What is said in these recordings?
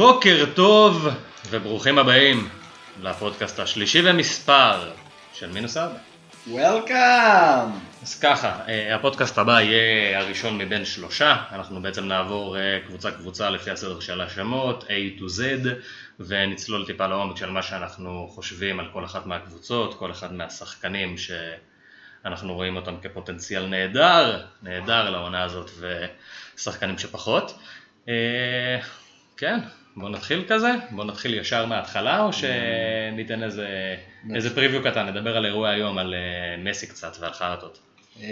בוקר טוב וברוכים הבאים לפודקאסט השלישי במספר של מינוס ארבע. וולקאם! אז ככה, אה, הפודקאסט הבא יהיה הראשון מבין שלושה, אנחנו בעצם נעבור אה, קבוצה קבוצה לפי הסדר של השמות, A to Z, ונצלול טיפה לעומק של מה שאנחנו חושבים על כל אחת מהקבוצות, כל אחד מהשחקנים שאנחנו רואים אותם כפוטנציאל נהדר, נהדר לעונה הזאת, ושחקנים שפחות. אה, כן, בוא נתחיל כזה, בוא נתחיל ישר מההתחלה, או שניתן איזה, איזה פריוויו קטן, נדבר על אירוע היום, על uh, מסי קצת ועל חרטות. אה,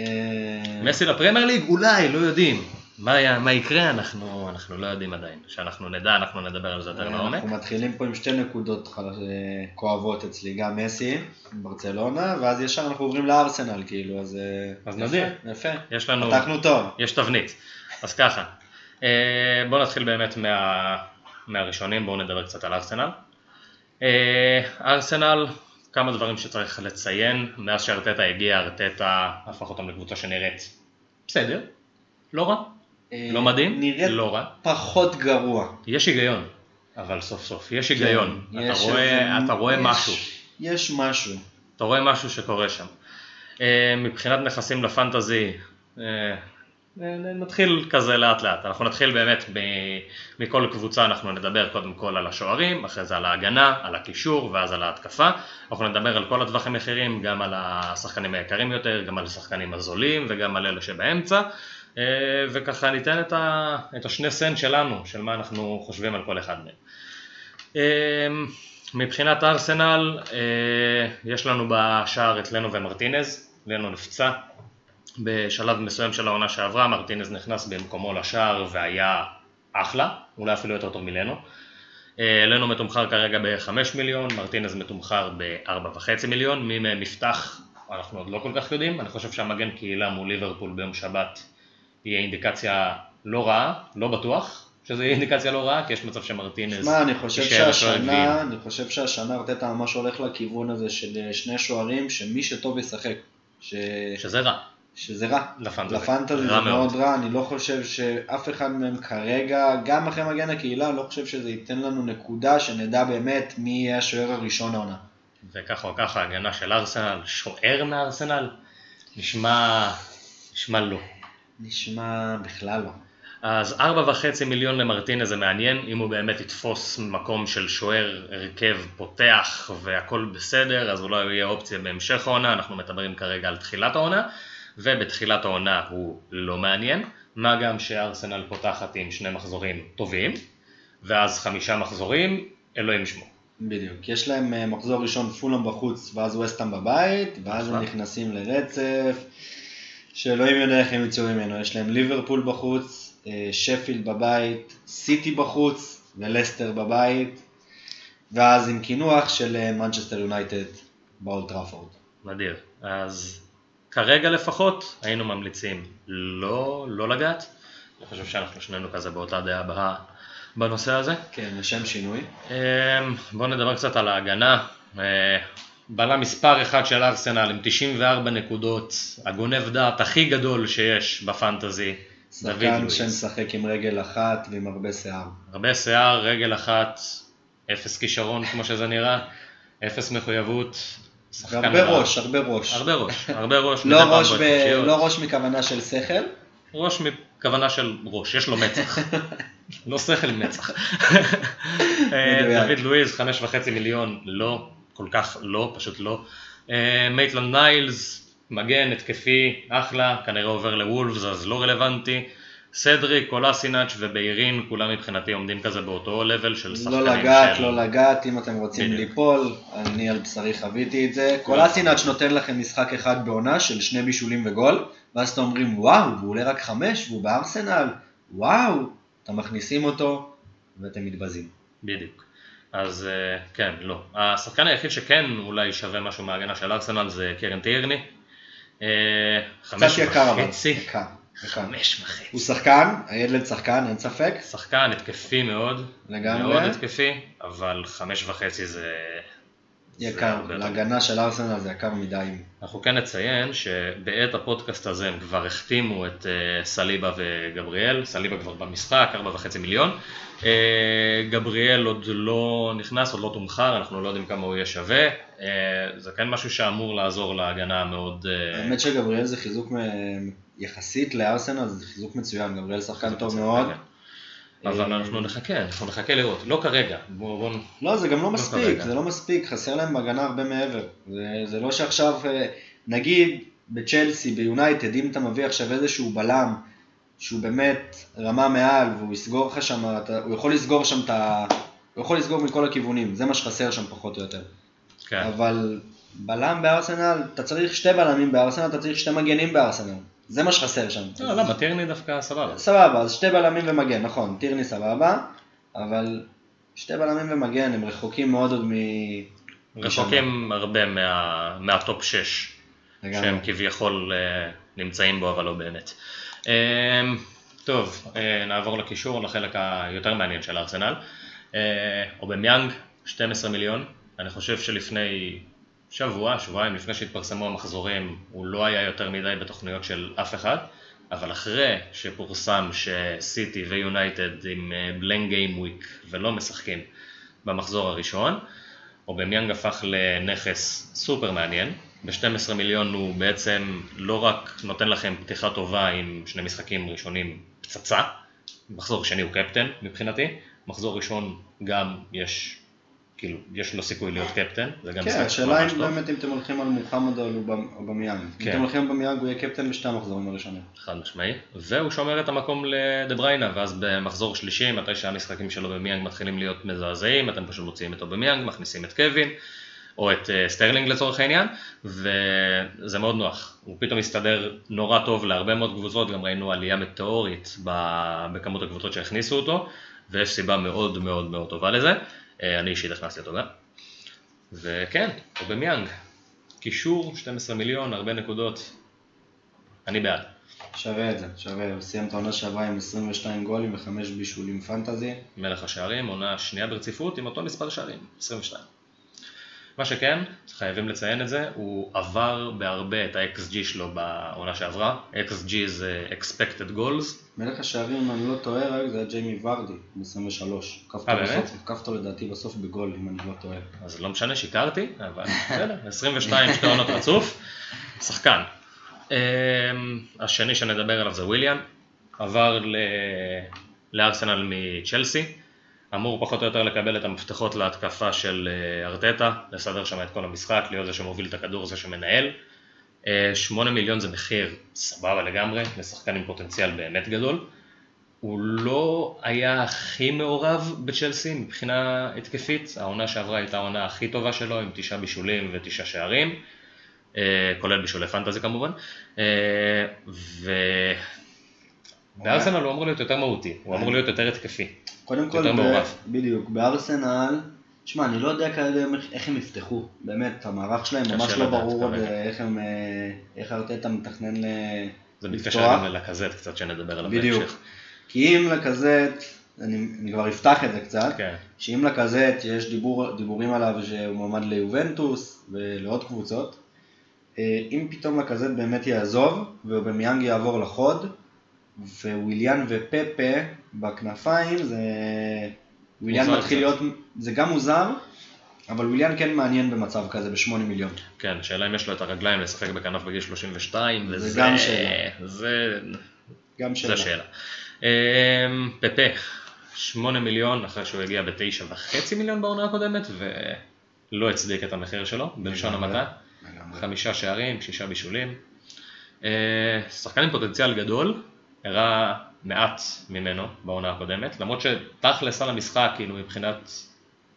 מסי לפרמייר ליג? אולי, לא יודעים. מה, היה- מה יקרה? אנחנו, אנחנו לא יודעים עדיין. כשאנחנו נדע, אנחנו נדבר על זה יותר לעומק. אנחנו מתחילים פה עם שתי נקודות חל- אה, כואבות אצלי, גם מסי, ברצלונה, ואז ישר אנחנו עוברים לארסנל, כאילו, אז... אה, אז יפה, נדיר. יפה. יש לנו, פתחנו טוב. יש תבנית. אז ככה, אה, בואו נתחיל באמת מה, מהראשונים, בואו נדבר קצת על ארסנל. אה, ארסנל, כמה דברים שצריך לציין, מאז שארטטה הגיע, ארטטה הפך אותם לקבוצה שנראית בסדר, לא רע, אה, לא מדהים, לא רע. פחות גרוע. יש היגיון, אבל סוף סוף, יש היגיון. כן, אתה יש רואה, אתה רואה יש- משהו. יש משהו. אתה רואה משהו שקורה שם. אה, מבחינת נכסים לפנטזי, נתחיל כזה לאט לאט. אנחנו נתחיל באמת מכל קבוצה, אנחנו נדבר קודם כל על השוערים, אחרי זה על ההגנה, על הקישור ואז על ההתקפה. אנחנו נדבר על כל הטווחים האחרים, גם על השחקנים היקרים יותר, גם על השחקנים הזולים וגם על אלה שבאמצע. אה, וככה ניתן את, ה, את השני סנט שלנו, של מה אנחנו חושבים על כל אחד מהם. אמ, מבחינת ארסנל, אה, יש לנו בשער את לנו ומרטינז, לנו נפצע בשלב מסוים של העונה שעברה, מרטינז נכנס במקומו לשער והיה אחלה, אולי אפילו יותר טוב מלנו. אה, לנו מתומחר כרגע ב-5 מיליון, מרטינז מתומחר ב-4.5 מיליון, מי מהם יפתח אנחנו עוד לא כל כך יודעים, אני חושב שהמגן קהילה מול ליברפול ביום שבת יהיה אינדיקציה לא רעה, לא בטוח שזה יהיה אינדיקציה לא רעה, כי יש מצב שמרטינז שמע, אני חושב יישאר. שהשנה, אני חושב שהשנה ארטטה ממש הולך לכיוון הזה של אה, שני שוערים, שמי שטוב ישחק. ש... שזה רע, שזה רע. לפנטזי. לפנטזי זה מאוד רע, אני לא חושב שאף אחד מהם כרגע, גם אחרי מגן הקהילה, לא חושב שזה ייתן לנו נקודה שנדע באמת מי יהיה השוער הראשון העונה. וככה או ככה הגנה של ארסנל, שוער מארסנל, נשמע, נשמע לא. נשמע בכלל לא. אז ארבע וחצי מיליון למרטינז זה מעניין, אם הוא באמת יתפוס מקום של שוער הרכב פותח והכל בסדר, אז אולי הוא יהיה אופציה בהמשך העונה, אנחנו מדברים כרגע על תחילת העונה, ובתחילת העונה הוא לא מעניין, מה גם שארסנל פותחת עם שני מחזורים טובים, ואז חמישה מחזורים, אלוהים ישמור. בדיוק. יש להם אה, מחזור ראשון פולאם בחוץ, ואז וסטאם בבית, ואז הם נכון. נכנסים לרצף, שאלוהים יודע איך הם יצאו ממנו. יש להם ליברפול בחוץ, אה, שפילד בבית, סיטי בחוץ, ולסטר בבית, ואז עם קינוח של אה, מנצ'סטר יונייטד באולד טראפורד. נדיר. אז כרגע לפחות היינו ממליצים לא, לא לגעת. אני חושב שאנחנו שנינו כזה באותה דעה בנושא הזה. כן, לשם שינוי. אמ, בואו נדבר קצת על ההגנה. אה, בלם מספר אחד של ארסנל עם 94 נקודות, הגונב דעת הכי גדול שיש בפנטזי, דוד שחקן לואיס. שמשחק עם רגל אחת ועם הרבה שיער. הרבה שיער, רגל אחת, אפס כישרון כמו שזה נראה, אפס מחויבות. רע. ראש, הרבה ראש. הרבה ראש, הרבה ראש. לא ראש, ב... לא ראש מכוונה של שכל, ראש מכוונה של ראש, יש לו מצח. לא שכל עם מצח. אה. דוד לואיז, חמש וחצי מיליון, לא, כל כך לא, פשוט לא. אה, מייטלנד ניילס, מגן, התקפי, אחלה, כנראה עובר לוולפס אז לא רלוונטי. סדריק, קולסינאץ' וביירין, כולם מבחינתי עומדים כזה באותו level של שחקנים לא לגעת, של... לא לגעת, אם אתם רוצים בדיוק. ליפול, אני על בשרי חוויתי את זה. קולסינאץ' נותן לכם משחק אחד בעונה של שני בישולים וגול, ואז אתם אומרים וואו, והוא עולה רק חמש, והוא בארסנל, וואו, אתם מכניסים אותו, ואתם מתבזים. בדיוק. אז אה, כן, לא. השחקן היחיד שכן אולי שווה משהו מההגנה של ארסנל זה קרן טירני. אה, חמש וחצי. יקר. חמש וחצי. הוא שחקן, הילד שחקן, אין ספק, שחקן התקפי מאוד. לגמרי. מאוד התקפי, אבל חמש וחצי זה... יקר. להגנה של ארסנל זה יקר מדי. אנחנו כן נציין שבעת הפודקאסט הזה הם כבר החתימו את אה, סליבה וגבריאל, סליבה כבר במשחק, 4.5 מיליון. אה, גבריאל עוד לא נכנס, עוד לא תומחר, אנחנו לא יודעים כמה הוא יהיה שווה. אה, זה כן משהו שאמור לעזור להגנה מאוד... אה, האמת שגבריאל זה חיזוק מ- יחסית לארסנל, זה חיזוק מצוין, גבריאל שחקן טוב מאוד. אבל אה, אנחנו נחכה, אנחנו נחכה לראות, לא כרגע, בואו בוא, לא, זה גם לא מספיק, כרגע. זה לא מספיק, חסר להם בהגנה הרבה מעבר. זה, זה לא שעכשיו, אה, נגיד בצ'לסי, ביונייטד, אם אתה מביא עכשיו איזשהו בלם, שהוא באמת רמה מעל, והוא יסגור לך שם, הוא יכול לסגור שם את ה... הוא יכול לסגור מכל הכיוונים, זה מה שחסר שם פחות או יותר. כן, אבל בלם בארסנל, אתה צריך שתי בלמים בארסנל, אתה צריך שתי מגנים בארסנל. זה מה שחסר שם. לא, למה, טירני דווקא סבבה. סבבה, אז שתי בלמים ומגן, נכון, טירני סבבה, אבל שתי בלמים ומגן הם רחוקים מאוד עוד מ... רחוקים הרבה מה, מהטופ 6, לגמרי. שהם כביכול אה, נמצאים בו, אבל לא באמת. אה, טוב, אה, נעבור לקישור, לחלק היותר מעניין של ארסנל. אה, אובמיאנג, 12 מיליון. אני חושב שלפני שבוע, שבועיים, לפני שהתפרסמו המחזורים, הוא לא היה יותר מדי בתוכניות של אף אחד, אבל אחרי שפורסם שסיטי ויונייטד עם blank game week ולא משחקים במחזור הראשון, אובמיאנג הפך לנכס סופר מעניין. ב-12 מיליון הוא בעצם לא רק נותן לכם פתיחה טובה עם שני משחקים ראשונים פצצה, מחזור שני הוא קפטן מבחינתי, מחזור ראשון גם יש, כאילו, יש לו סיכוי להיות קפטן, זה גם כן, השאלה אם באמת אם אתם הולכים על מוחמד או אובמיאנג. אם כן. אתם הולכים על אובמיאנג הוא יהיה קפטן בשתי המחזורים הראשונים. חד משמעי, והוא שומר את המקום לדה ברוינה, ואז במחזור שלישי, מתי שהמשחקים של אובמיאנג מתחילים להיות מזעזעים, אתם פשוט מוציאים את אובמיאנג, מכניסים את קווין, או את אה, סטרלינג לצורך העניין, וזה מאוד נוח. הוא פתאום מסתדר נורא טוב להרבה מאוד קבוצות, גם ראינו עלייה מטאורית בכמות הקבוצות שהכניסו אותו, ויש סיבה מאוד מאוד מאוד טובה לזה. אה, אני אישית הכנסתי אותו גם. וכן, אובמיאנג, קישור, 12 מיליון, הרבה נקודות, אני בעד. שווה את זה, שווה. הוא סיים את העונה שעברה עם 22 גולים וחמש בישולים פנטזי. מלך השערים, עונה שנייה ברציפות עם אותו מספר שערים, 22. מה שכן, חייבים לציין את זה, הוא עבר בהרבה את ה-XG שלו בעונה שעברה, XG זה expected goals, מלך השערים, אם אני לא טועה, רק זה היה ג'יימי ורדי, ב-23. אה, באמת? הוקף אותו לדעתי בסוף בגול, אם אני לא טועה. אז לא משנה, שיקרתי, אבל בסדר, 22 שתי עונות רצוף, שחקן. אמ, השני שנדבר עליו זה וויליאן, עבר לארסנל מצ'לסי, אמור פחות או יותר לקבל את המפתחות להתקפה של אה, ארטטה, לסדר שם את כל המשחק, להיות זה שמוביל את הכדור, זה שמנהל. אה, 8 מיליון זה מחיר סבבה לגמרי, לשחקן עם פוטנציאל באמת גדול. הוא לא היה הכי מעורב בצ'לסי מבחינה התקפית, העונה שעברה הייתה העונה הכי טובה שלו עם תשעה בישולים ותשעה שערים, אה, כולל בישולי פנטזי כמובן, אה, ו... בארסנל הוא אמור להיות יותר מהותי, הוא אמור להיות יותר התקפי. קודם כל, ב-. בדיוק, בארסנל, תשמע, אני לא יודע כרגע איך- הם יפתחו, באמת, המערך שלהם ממש לא ברור עוד. אה, איך הם, אה, איך ארטטה מתכנן ל... זה מתקשר לפתוח. גם לקזט קצת שנדבר עליו בדיוק. בהמשך. כי אם לקזט, אני, אני כבר אפתח את זה קצת, כן. שאם לקזט יש דיבור, דיבורים עליו שהוא מועמד ליובנטוס ולעוד קבוצות, אה, אם פתאום לקזט באמת יעזוב ואובמיאנג יעבור לחוד, וויליאן ופפה בכנפיים, זה... וויליאן מתחיל קצת. להיות, זה גם מוזר, אבל וויליאן כן מעניין במצב כזה בשמונה מיליון. כן, שאלה אם יש לו את הרגליים לשחק בכנף בגיל 32, זה וזה... גם שאלה. זה... גם שאלה. השאלה. אמ, פפה, 8 מיליון אחרי שהוא הגיע בתשע וחצי מיליון בעונה הקודמת ולא הצדיק את המחיר שלו, בלשון. המעטה. חמישה שערים, שישה בישולים. אה, שחקן עם פוטנציאל גדול, הראה מעט ממנו בעונה הקודמת, למרות שתכלס על המשחק, כאילו מבחינת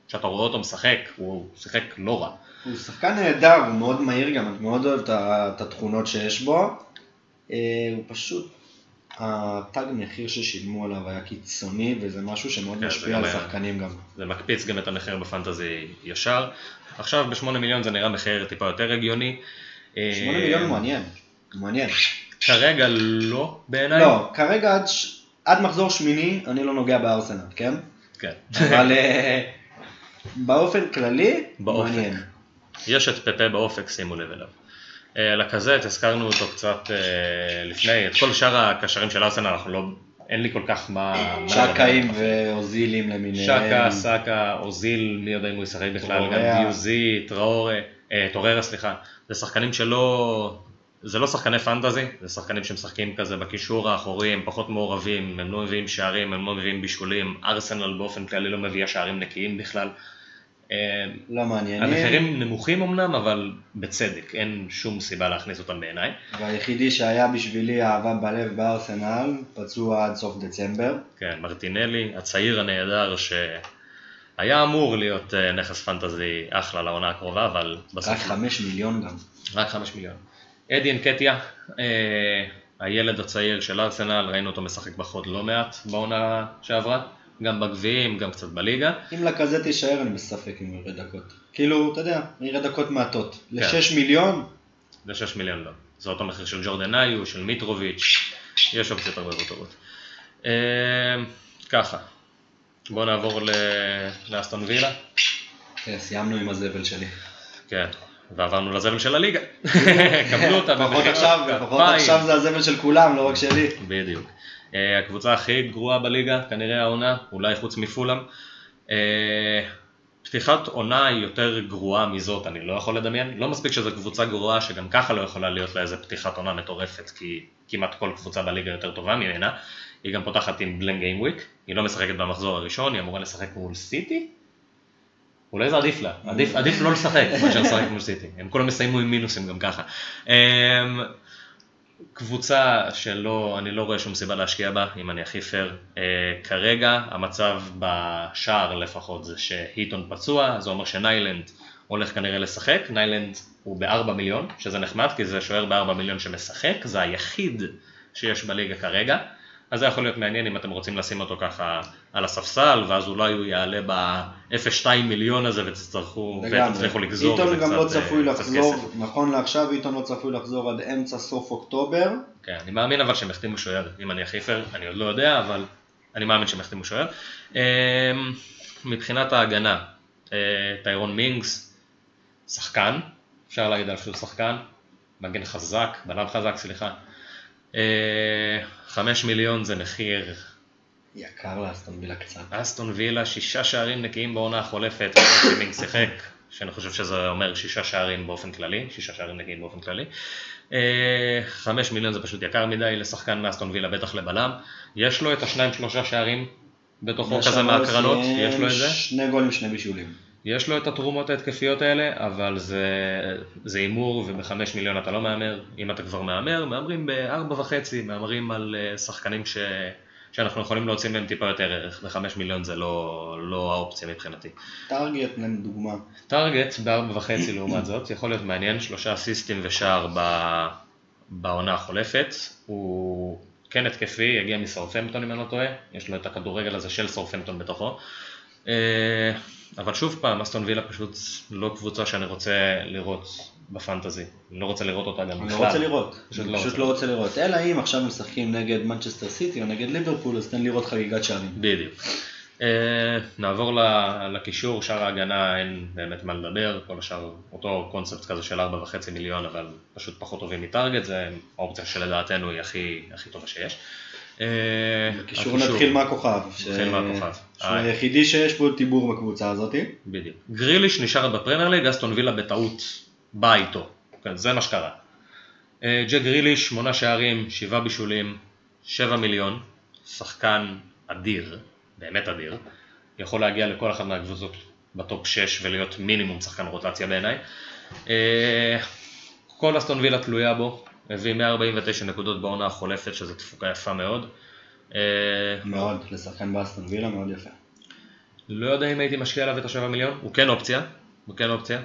שאתה רואה אותו משחק, הוא שיחק לא רע. הוא שחקן נהדר, הוא מאוד מהיר גם, אני מאוד אוהב את התכונות שיש בו. אה, הוא פשוט, התג מחיר ששילמו עליו היה קיצוני, וזה משהו שמאוד כן, משפיע על שחקנים גם. זה מקפיץ גם את המחיר בפנטזי ישר. עכשיו ב-8 מיליון זה נראה מחיר טיפה יותר הגיוני. אה, 8 מיליון הוא מעניין, הוא מעניין. כרגע לא בעיניי. לא, כרגע עד ש- עד מחזור שמיני אני לא נוגע בארסנל, כן? כן. אבל אה, באופן כללי, באופק. מעניין. יש את פפה באופק, שימו לב אליו. אה, לקזט, הזכרנו אותו קצת אה, לפני, את כל שאר הקשרים של ארסנל, אנחנו לא, אין לי כל כך מה... שקאים. ואוזילים למיניהם. שקה, סאקה, אוזיל, מי יודע אם הוא ישחק בכלל, גם. דיוזי, טראורה, טוררה סליחה, זה שחקנים שלא, זה לא שחקני פנטזי, זה שחקנים שמשחקים כזה בקישור האחורי, הם פחות מעורבים, הם לא מביאים שערים, הם לא מביאים בישולים, ארסנל באופן כללי לא מביאה שערים נקיים בכלל. אה, לא מעניינים. המחירים נמוכים אמנם, אבל בצדק, אין שום סיבה להכניס אותם בעיניי. והיחידי שהיה בשבילי אהבה בלב בארסנל, פצוע עד סוף דצמבר. כן, מרטינלי, הצעיר הנהדר שהיה אמור להיות אה, נכס פנטזי אחלה לעונה הקרובה, אבל בסוף... רק חמש מיליון גם. רק חמש מיליון. אדי אנקטיה, אה, הילד הצעיר של ארסנל, ראינו אותו משחק בחוד לא מעט בעונה שעברה, גם בגביעים, גם קצת בליגה. אם לקזט יישאר אני בספק אם הוא ירד דקות. כאילו, אתה יודע, ירד דקות מעטות. כן. לשש מיליון, זה 6 מיליון לא. זה אותו מחיר של ג'ורדן איו, של מיטרוביץ', יש אופציות הרבה יותר טובות. אה, ככה, בואו נעבור לאסטון וילה. כן, סיימנו עם הזבל שלי. כן, ועברנו לזבל של הליגה. קבלו אותה לפחות עכשיו, לפחות. עכשיו זה הזבל של כולם, לא רק שלי. בדיוק. אה, הקבוצה הכי גרועה בליגה, כנראה העונה, אולי חוץ מפולאם. אה, פתיחת עונה היא יותר גרועה מזאת, אני לא יכול לדמיין. לא מספיק שזו קבוצה גרועה שגם ככה לא יכולה להיות לה איזה פתיחת עונה מטורפת, כי כמעט כל קבוצה בליגה יותר טובה ממנה. היא גם פותחת עם בלנק גיים וויק, היא לא משחקת במחזור הראשון, היא אמורה לשחק מול סיטי. אולי זה עדיף לה, עדיף, עדיף לא לשחק מאשר לשחק מול סיטי, הם כולם יסיימו עם מינוסים גם ככה. אמ, קבוצה שלא, אני לא רואה שום סיבה להשקיע בה, אם אני הכי פייר. אה, כרגע המצב בשער לפחות זה שהיטון פצוע, זה אומר שניילנד הולך כנראה לשחק, ניילנד הוא ב-4 מיליון, שזה נחמד כי זה שוער ב-4 מיליון שמשחק, זה היחיד שיש בליגה כרגע, אז זה יכול להיות מעניין אם אתם רוצים לשים אותו ככה על הספסל, ואז אולי הוא יעלה ב-0.2 מיליון הזה ותצטרכו, ותצליחו לגזור היטון מזה גם לא אה, צפוי לחזור, כסף. נכון לעכשיו היטון לא צפוי לחזור עד אמצע סוף אוקטובר. כן, אני מאמין אבל שהם יחתימו שוער, אם אני הכי פייר, אני עוד לא יודע, אבל אני מאמין שהם יחתימו שוער. אמ, מבחינת ההגנה, אה, טיירון מינגס, שחקן, אפשר להגיד עליו שהוא שחקן, מגן חזק, בלם חזק, סליחה. אה, חמש מיליון זה מחיר, יקר לאסטון וילה קצת. אסטון וילה, שישה שערים נקיים בעונה החולפת, אחרי שמינגס שיחק, שאני חושב שזה אומר שישה שערים באופן כללי, שישה שערים נקיים באופן כללי. אה, חמש מיליון זה פשוט יקר מדי לשחקן מאסטון וילה, בטח לבלם. יש לו את השניים שלושה שערים בתוכו כזה מהקרנות, יש לו את זה. שני גולים, שני בישולים. יש לו את התרומות ההתקפיות האלה, אבל זה זה הימור ובחמש מיליון אתה לא מהמר. אם אתה כבר מהמר, מהמרים בארבע וחצי, מהמרים על אה, שחקנים ש... שאנחנו יכולים להוציא מהם טיפה יותר ערך, וחמש מיליון זה לא, לא האופציה מבחינתי. טארגט, דוגמה. טארגט בארבע וחצי לעומת זאת, יכול להיות מעניין, שלושה אסיסטים ושער ב... בעונה החולפת. הוא כן התקפי, הגיע מסאורפמפטון אם אני לא טועה, יש לו את הכדורגל הזה של סאורפמפטון בתוכו. אבל שוב פעם, אסטון וילה פשוט לא קבוצה שאני רוצה לראות בפנטזי. אני לא רוצה לראות אותה גם אני בכלל. לא רוצה לראות. פשוט אני לא פשוט רוצה. לא רוצה לראות. אלא אם עכשיו משחקים נגד מנצ'סטר סיטי או נגד ליברפול, אז תן לראות חגיגת שערים. בדיוק. אה, נעבור לקישור, שאר ההגנה אין באמת מה לדבר, כל השאר אותו קונספט כזה של 4.5 מיליון, אבל פשוט פחות טובים מטארגט, זה האופציה שלדעתנו היא הכי, הכי טובה שיש. אה, הקישור, נתחיל מהכוכב. נתחיל מהכוכב. שהוא היחידי שיש פה דיבור בקבוצה הזאתי. בדיוק. גריליש נשאר בפרמייר ליג, אסטון וילה בטעות באה איתו. כן, זה מה שקרה. אה, ג'ק גריליש, שמונה שערים, שבעה בישולים, שבע מיליון, שחקן אדיר, באמת אדיר, יכול להגיע לכל אחת מהקבוצות בטופ 6 ולהיות מינימום שחקן רוטציה בעיניי. אה, כל אסטון וילה תלויה בו, הביא 149 נקודות בעונה החולפת, שזו תפוקה יפה מאוד. אה, מאוד, לשחקן באסטון וילה מאוד יפה. לא יודע אם הייתי משקיע עליו את השבע מיליון, הוא כן אופציה, הוא כן אופציה.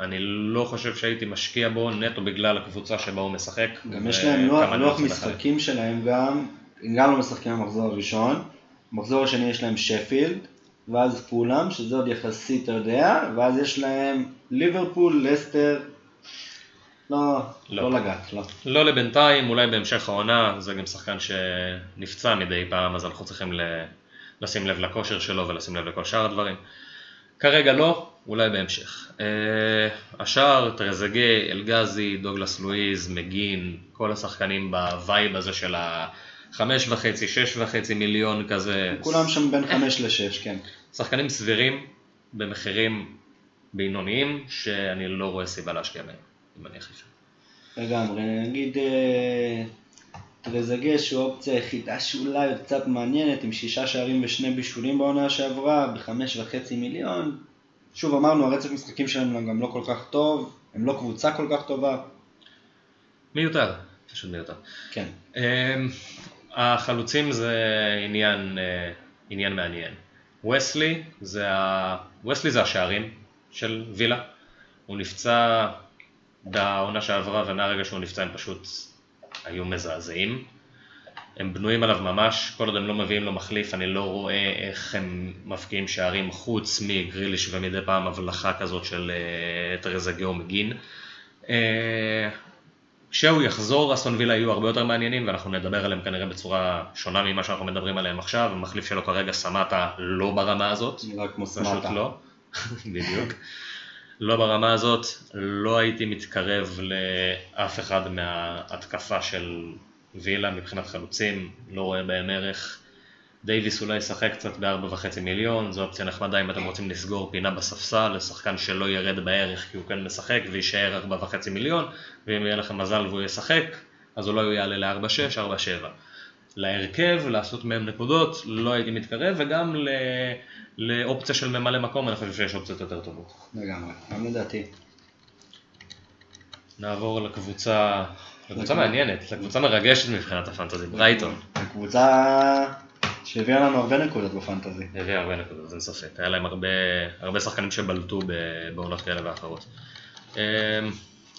אני לא חושב שהייתי משקיע בו נטו בגלל הקבוצה שבה הוא משחק. גם יש להם לוח. משחקים שלהם גם, הם גם לא משחקים במחזור הראשון, במחזור השני יש להם שפילד, ואז פולאם, שזה עוד יחסית אתה יודע, ואז יש להם ליברפול, לסטר, לא, לא. לא, לגעת, לא. לא לבינתיים, אולי בהמשך העונה, זה גם שחקן שנפצע מדי פעם, אז אנחנו צריכים ל... לשים לב לכושר שלו ולשים לב לכל שאר הדברים. כרגע לא, אולי בהמשך. אה, השאר, טרזגה, אלגזי, דוגלס לואיז, מקגין, כל השחקנים ב vibe הזה של החמש וחצי, שש וחצי מיליון כזה. כולם שם בין חמש לשש, כן. שחקנים סבירים במחירים בינוניים, שאני לא רואה סיבה להשקיע בהם, אם אני שם. לגמרי, נגיד אה, טרזגה שהוא האופציה היחידה שאולי קצת מעניינת, עם שישה שערים ושני בישולים בעונה שעברה, בחמש וחצי מיליון. שוב אמרנו, הרצף משחקים שלהם גם לא כל כך טוב, הם לא קבוצה כל כך טובה. מיותר, פשוט מיותר. כן. אמ, החלוצים זה עניין, אה, עניין מעניין. וסלי זה, ה... וסלי זה השערים של וילה. הוא נפצע בעונה שעברה ומהרגע שהוא נפצע הם פשוט היו מזעזעים. הם בנויים עליו ממש, כל עוד הם לא מביאים לו מחליף, אני לא רואה איך הם מבקיעים שערים חוץ מגריליש ומדי פעם הבלחה כזאת של uh, טרזגה או מגין. Uh, כשהוא יחזור, אסטון וילה יהיו הרבה יותר מעניינים, ואנחנו נדבר עליהם כנראה בצורה שונה ממה שאנחנו מדברים עליהם עכשיו, המחליף שלו כרגע סמטה לא ברמה הזאת, נראה כמו פשוט סמטה. לא, בדיוק. לא ברמה הזאת, לא הייתי מתקרב לאף אחד מההתקפה של וילה מבחינת חלוצים, לא רואה בהם ערך. דייוויס אולי ישחק קצת ב-4.5 מיליון, זו אופציה נחמדה אם אתם רוצים לסגור פינה בספסל לשחקן שלא ירד בערך כי הוא כן משחק ויישאר 4.5 מיליון, ואם יהיה לכם מזל והוא ישחק, אז אולי הוא יעלה ל-4.6, 4.7. להרכב, לעשות מהם נקודות, לא הייתי מתקרב, וגם ל... לאופציה של ממלא מקום, אני חושב שיש אופציות יותר טובות. לגמרי, גם לדעתי. נעבור לקבוצה, לקבוצה מעניינת, לקבוצה מרגשת מבחינת הפנטזי, ברייטון. הקבוצה שהביאה לנו הרבה נקודות בפנטזי. הביאה הרבה נקודות, אין ספק. היה להם הרבה, הרבה שחקנים שבלטו בעונות כאלה ואחרות. אמ,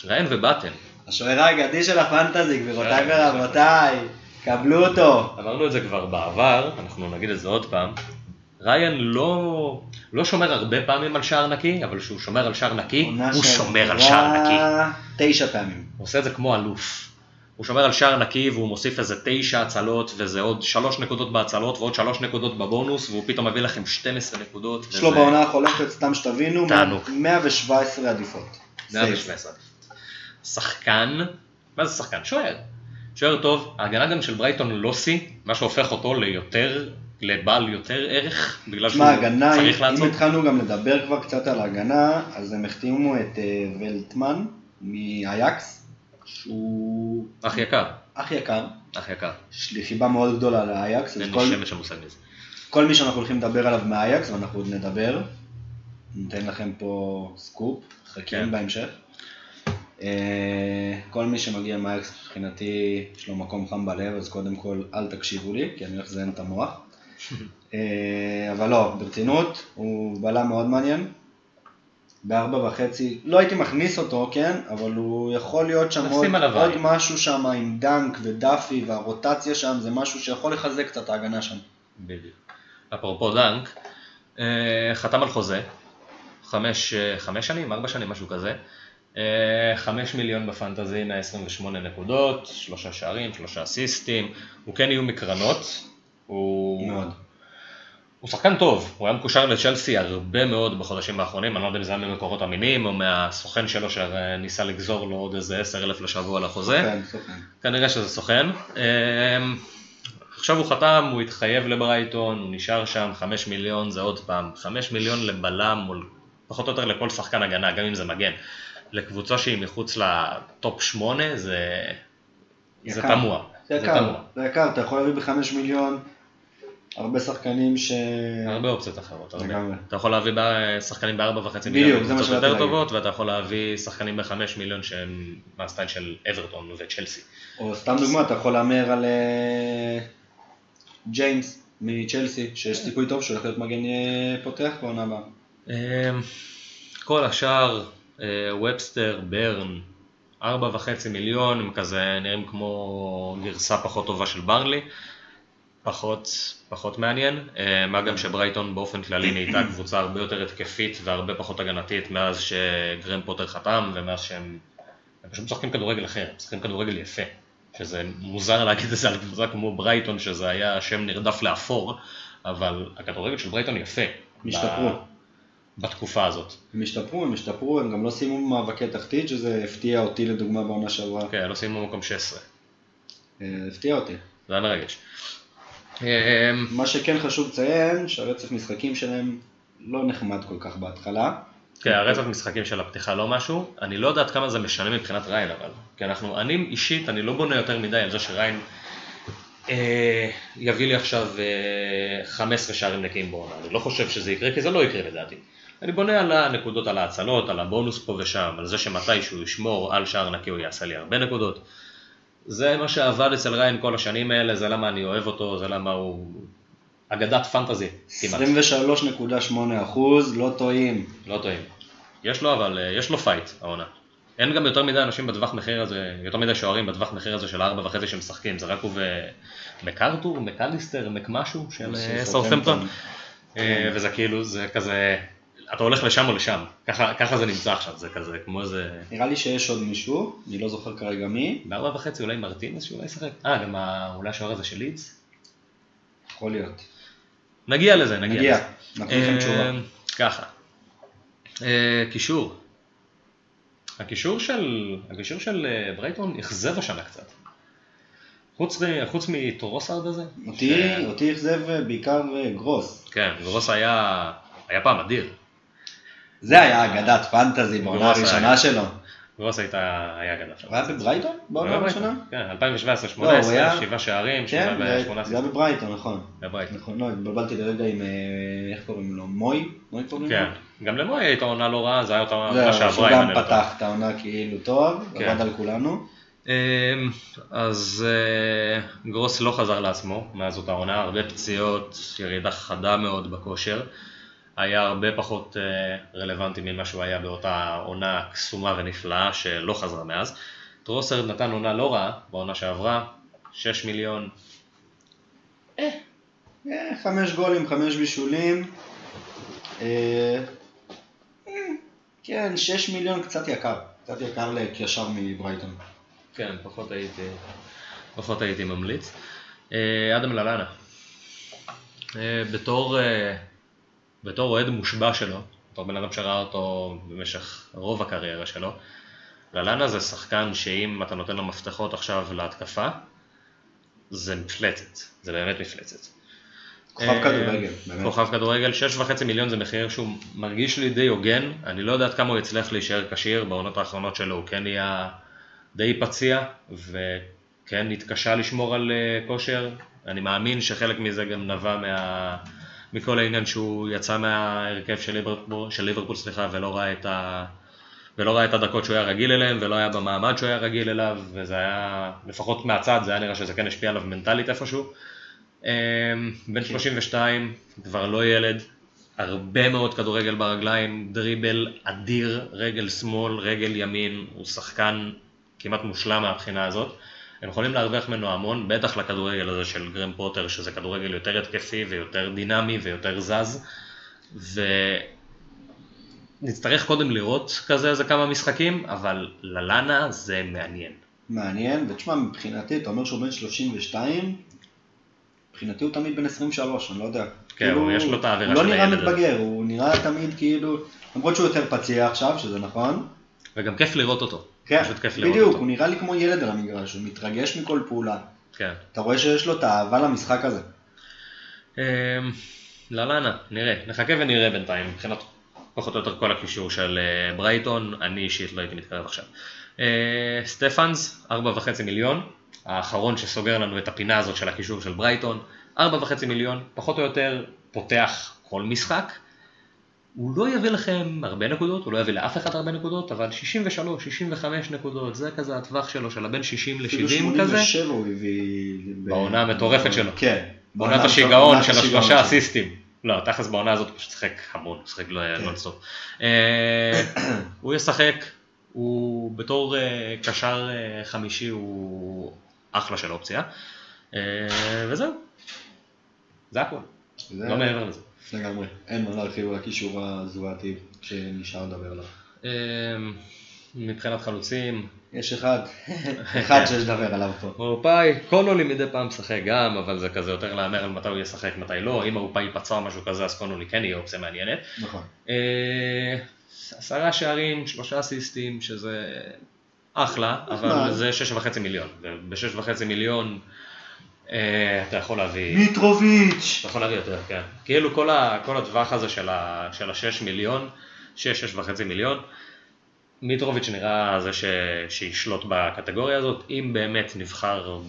ראם ובטן, השוער האגדי של הפנטזי, גבירותיי ורבותיי, קבלו אותו. אמרנו את זה כבר בעבר, אנחנו נגיד את זה עוד פעם. ריין לא, לא שומר הרבה פעמים על שער נקי, אבל כשהוא שומר על שער נקי, הוא שומר על שער נקי. תשע פעמים. הוא עושה את זה כמו אלוף. הוא שומר על שער נקי והוא מוסיף איזה תשע הצלות וזה עוד שלוש נקודות בהצלות ועוד שלוש נקודות בבונוס והוא פתאום מביא לכם 12 נקודות. יש לו וזה- בעונה החולפת, סתם שתבינו, תענוג. 117 עדיפות. 117. שחקן, מה זה שחקן? שוער. שוער טוב, ההגנה גם של ברייטון לא שיא, מה שהופך אותו ליותר, לבעל יותר ערך, בגלל שהוא הגנה, צריך אם לעצור. התחלנו גם לדבר כבר קצת על ההגנה, אז הם החתימו את אה, ולטמן מאייקס, שהוא אח יקר, אח יקר, אח יקר. יש לי חיבה מאוד גדולה לאייקס, אין כל, לי שמש המושג מזה. כל מי שאנחנו הולכים לדבר עליו מאייקס, ואנחנו עוד נדבר, ניתן לכם פה סקופ, חכים כן. בהמשך. אה, כל מי שמגיע מאייקס מבחינתי יש לו מקום חם בלב, אז קודם כל אל תקשיבו לי, כי אני הולך לזיין את המוח. אה, אבל לא, ברצינות, הוא בלם מאוד מעניין. בארבע וחצי, לא הייתי מכניס אותו, כן, אבל הוא יכול להיות שם עוד, עוד. משהו שם עם דנק ודאפי והרוטציה שם, זה משהו שיכול לחזק קצת ההגנה שם. בדיוק. אפרופו דנק, אה, חתם על חוזה, חמש, חמש שנים, ארבע שנים, משהו כזה. אה, חמש מיליון בפנטזי, 128 נקודות, שלושה שערים, שלושה אסיסטים, הוא כן יהיו מקרנות, הוא... מאוד. הוא שחקן טוב, הוא היה מקושר לצ'לסי הרבה מאוד בחודשים האחרונים, אני לא יודע אם זה היה ממקורות אמינים או מהסוכן שלו שניסה לגזור לו עוד איזה עשר אלף לשבוע לחוזה. כן, סוכן. כנראה שזה סוכן. אמ, עכשיו הוא חתם, הוא התחייב לברייטון, הוא נשאר שם, 5 מיליון זה עוד פעם, 5 מיליון לבלם מול, פחות או יותר לכל שחקן הגנה, גם אם זה מגן. לקבוצה שהיא מחוץ לטופ 8 זה, זה. תמוה. זה זה יקר. זה יקר, אתה יכול להביא בחמש מיליון הרבה שחקנים ש... הרבה אופציות אחרות, הרבה. לגמרי. אתה יכול להביא שחקנים ב-4.5 בדיוק, מיליון זה מה שבאתי. טובות, ואתה יכול להביא שחקנים ב-5 מיליון שהם מהסטייל של אברטון וצ'לסי. או סתם דוגמא, אתה יכול להמר על אה, ג'יימס מצ'לסי, שיש סיכוי טוב שהוא הולך להיות מגן אה, פותח בעונה הבאה. אמ, כל השאר, ובסטר, ברן, ארבע וחצי מיליון, הם כזה נראים כמו גרסה פחות טובה של ברנלי, פחות, פחות מעניין, אה, מה גם שברייטון באופן כללי נהייתה קבוצה הרבה יותר התקפית והרבה פחות הגנתית מאז שגרם פוטר חתם ומאז שהם הם פשוט משחקים כדורגל אחר, משחקים כדורגל יפה, שזה מוזר להגיד את זה על קבוצה כמו ברייטון שזה היה שם נרדף לאפור, אבל הכדורגל של ברייטון יפה. השתפרו. בתקופה הזאת. הם השתפרו, הם השתפרו, הם גם לא סיימו במאבקי תחתית, שזה הפתיע אותי לדוגמה בעונה שעברה. כן, לא סיימו במקום 16. אה, הפתיע אותי. זה היה מרגש. אמ, מה שכן חשוב לציין, שהרצף משחקים שלהם לא נחמד כל כך בהתחלה. כן, הרצף משחקים של הפתיחה לא משהו, אני לא יודע עד כמה זה משנה מבחינת ריין אבל, כי אנחנו, אני אישית, אני לא בונה יותר מדי על זה שריין אה, יביא לי עכשיו אה, 15 שערים נקיים בעונה, אני לא חושב שזה יקרה, כי זה לא יקרה לדעתי. אני בונה על הנקודות, על ההצלות, על הבונוס פה ושם, על זה שמתישהו ישמור על שער נקי הוא יעשה לי הרבה נקודות. זה מה שעבד אצל ריין כל השנים האלה, זה למה אני אוהב אותו, זה למה הוא אגדת פנטזי כמעט. 23.8 אחוז, לא טועים. לא טועים. יש לו אבל, אה, יש לו fight העונה. אין גם יותר מדי אנשים בטווח מחיר הזה, יותר מדי שוערים בטווח מחיר הזה של ארבע וחצי שמשחקים, זה רק הוא ומקארתור, מקליסטר, מקמשהו של אה, סאות'המפטון. אה, וזה כאילו, זה כזה, אתה הולך לשם או לשם, ככה, ככה זה נמצא עכשיו, זה כזה כמו איזה, נראה לי שיש עוד מישהו, אני לא זוכר כרגע מי, בארבע וחצי אולי מרטינז שאולי ישחק, אה גם אולי השוער הזה של לידס? יכול להיות. נגיע לזה, נגיע נגיע, לזה. נתנו לכם תשובה. אה, ככה. אה, קישור. הקישור של, הקישור של אה, ברייטון אכזב השנה קצת. חוץ, חוץ מטורוסארד הזה. אותי, אותי אכזב אה, בעיקר גרוס. כן, גרוס היה, היה פעם אדיר. זה היה אגדת פנטזי בעונה הראשונה שלו. גרוס הייתה, היה גדול שם. הוא היה בברייטון בעונה הראשונה? כן, 2017-2018, לא, הוא היה- שבעה שערים, כן, שבעה זה ב-18. זה היה בברייטון, נכון. בברייטון. נכון, לא, התבלבלתי לרגע עם, אה, איך קוראים לו? מוי? מוי קוראים לו? כן, גם למוי הייתה עונה לא רעה, זה היה אותה עונה זהו, שעברה. שהוא אם גם אני לא טועה. פתח את העונה כאילו טוב, כן. עבד על כולנו. אמ, אז אה, גרוס לא חזר לעצמו מאז אותה עונה, הרבה פציעות, ירידה חדה מאוד בכושר. היה הרבה פחות אה, רלוונטי ממה שהוא היה באותה עונה קסומה ונפלאה שלא חזרה מאז. טרוסרד נתן עונה לא רעה בעונה שעברה, 6 מיליון, אה, חמש גולים, חמש בישולים. אה, אה, כן, שש מיליון קצת יקר. קצת יקר לקשר מברייטון. כן, פחות הייתי, פחות הייתי ממליץ. אה, אדם ללאנה, אה, בתור, אה, בתור אוהד מושבע שלו, בתור בן אדם שראה אותו במשך רוב הקריירה שלו, ללאנה זה שחקן שאם אתה נותן לו מפתחות עכשיו להתקפה, זה מפלצת, זה באמת מפלצת. כוכב אה, כדורגל, באמת. כוכב כדורגל, 6.5 מיליון זה מחיר שהוא מרגיש לי די הוגן, אני לא יודע עד כמה הוא יצליח להישאר כשיר, בעונות האחרונות שלו הוא כן נהיה די פציע, וכן התקשה לשמור על אה, כושר, אני מאמין שחלק מזה גם נבע מה... מכל העניין שהוא יצא מההרכב של ליברפול, של ליברפול סליחה, ולא ראה את ה... ולא ראה את הדקות שהוא היה רגיל אליהם, ולא היה במעמד שהוא היה רגיל אליו, וזה היה, לפחות מהצד, זה היה נראה שזה כן השפיע עליו מנטלית איפשהו. אמ, בן 32, כבר לא ילד, הרבה מאוד כדורגל ברגליים, דריבל אדיר, רגל שמאל, רגל ימין, הוא שחקן כמעט מושלם מהבחינה הזאת. הם יכולים להרוויח ממנו המון, בטח לכדורגל הזה של גרם פוטר, שזה כדורגל יותר התקפי ויותר דינמי ויותר זז. ונצטרך קודם לראות כזה איזה כמה משחקים, אבל ללאנה זה מעניין. מעניין, ותשמע, מבחינתי, אתה אומר שהוא בן 32, מבחינתי הוא תמיד בן 23, אני לא יודע. כן, כאילו, הוא- יש לו את האווירה הוא של לא נראה הילד הזה. מתבגר, הוא נראה תמיד כאילו, למרות שהוא יותר פציע עכשיו, שזה נכון. וגם כיף לראות אותו. כן, פשוט כיף לראות בדיוק, אותו. הוא נראה לי כמו ילד על המגרש, הוא מתרגש מכל פעולה. כן. אתה רואה שיש לו את האהבה למשחק הזה. אמ, ללאנה, נראה, נחכה ונראה בינתיים, מבחינת פחות או יותר כל הקישור של אה, ברייטון, אני אישית לא הייתי מתקרב עכשיו. אה, סטפאנס, 4.5 מיליון, האחרון שסוגר לנו את הפינה הזאת של הקישור של ברייטון, 4.5 מיליון, פחות או יותר פותח כל משחק. הוא לא יביא לכם הרבה נקודות, הוא לא יביא לאף אחד הרבה נקודות, אבל 63, 65 נקודות, זה כזה הטווח שלו, של הבין 60 אפילו ל-70 כזה. 87 הוא הביא... בעונה המטורפת שלו. כן. בעונת השיגעון של השלושה שלו. אסיסטים. לא, תכלס בעונה הזאת הוא פשוט שיחק המון, הוא שיחק כן. נונסטופ. אה, הוא ישחק, הוא בתור אה, קשר אה, חמישי הוא אחלה של אופציה. וזהו. זה זה- לא מעבר לזה. לגמרי. אין מה להרחיב על הקישור הזוועתי שנשאר לדבר עליו. אה, מבחינת חלוצים, יש אחד, אחד שיש לדבר עליו פה. אורפאי, קונולי מדי פעם משחק גם, אבל זה כזה יותר להמר על מתי הוא ישחק, מתי לא, אם אורפאי ייפצע או משהו כזה, אז קונולי כן יהיה אופציה מעניינת. נכון. אה, עשרה שערים, שלושה אסיסטים, שזה אחלה, אבל. זה שש וחצי מיליון, ובשש וחצי מיליון אתה יכול להביא... מיטרוביץ'! אתה יכול להביא יותר, כן. כאילו כל, ה, כל הטווח הזה של, ה, של השש מיליון, שש, שש וחצי מיליון, מיטרוביץ' נראה זה ש, שישלוט בקטגוריה הזאת, אם באמת נבחר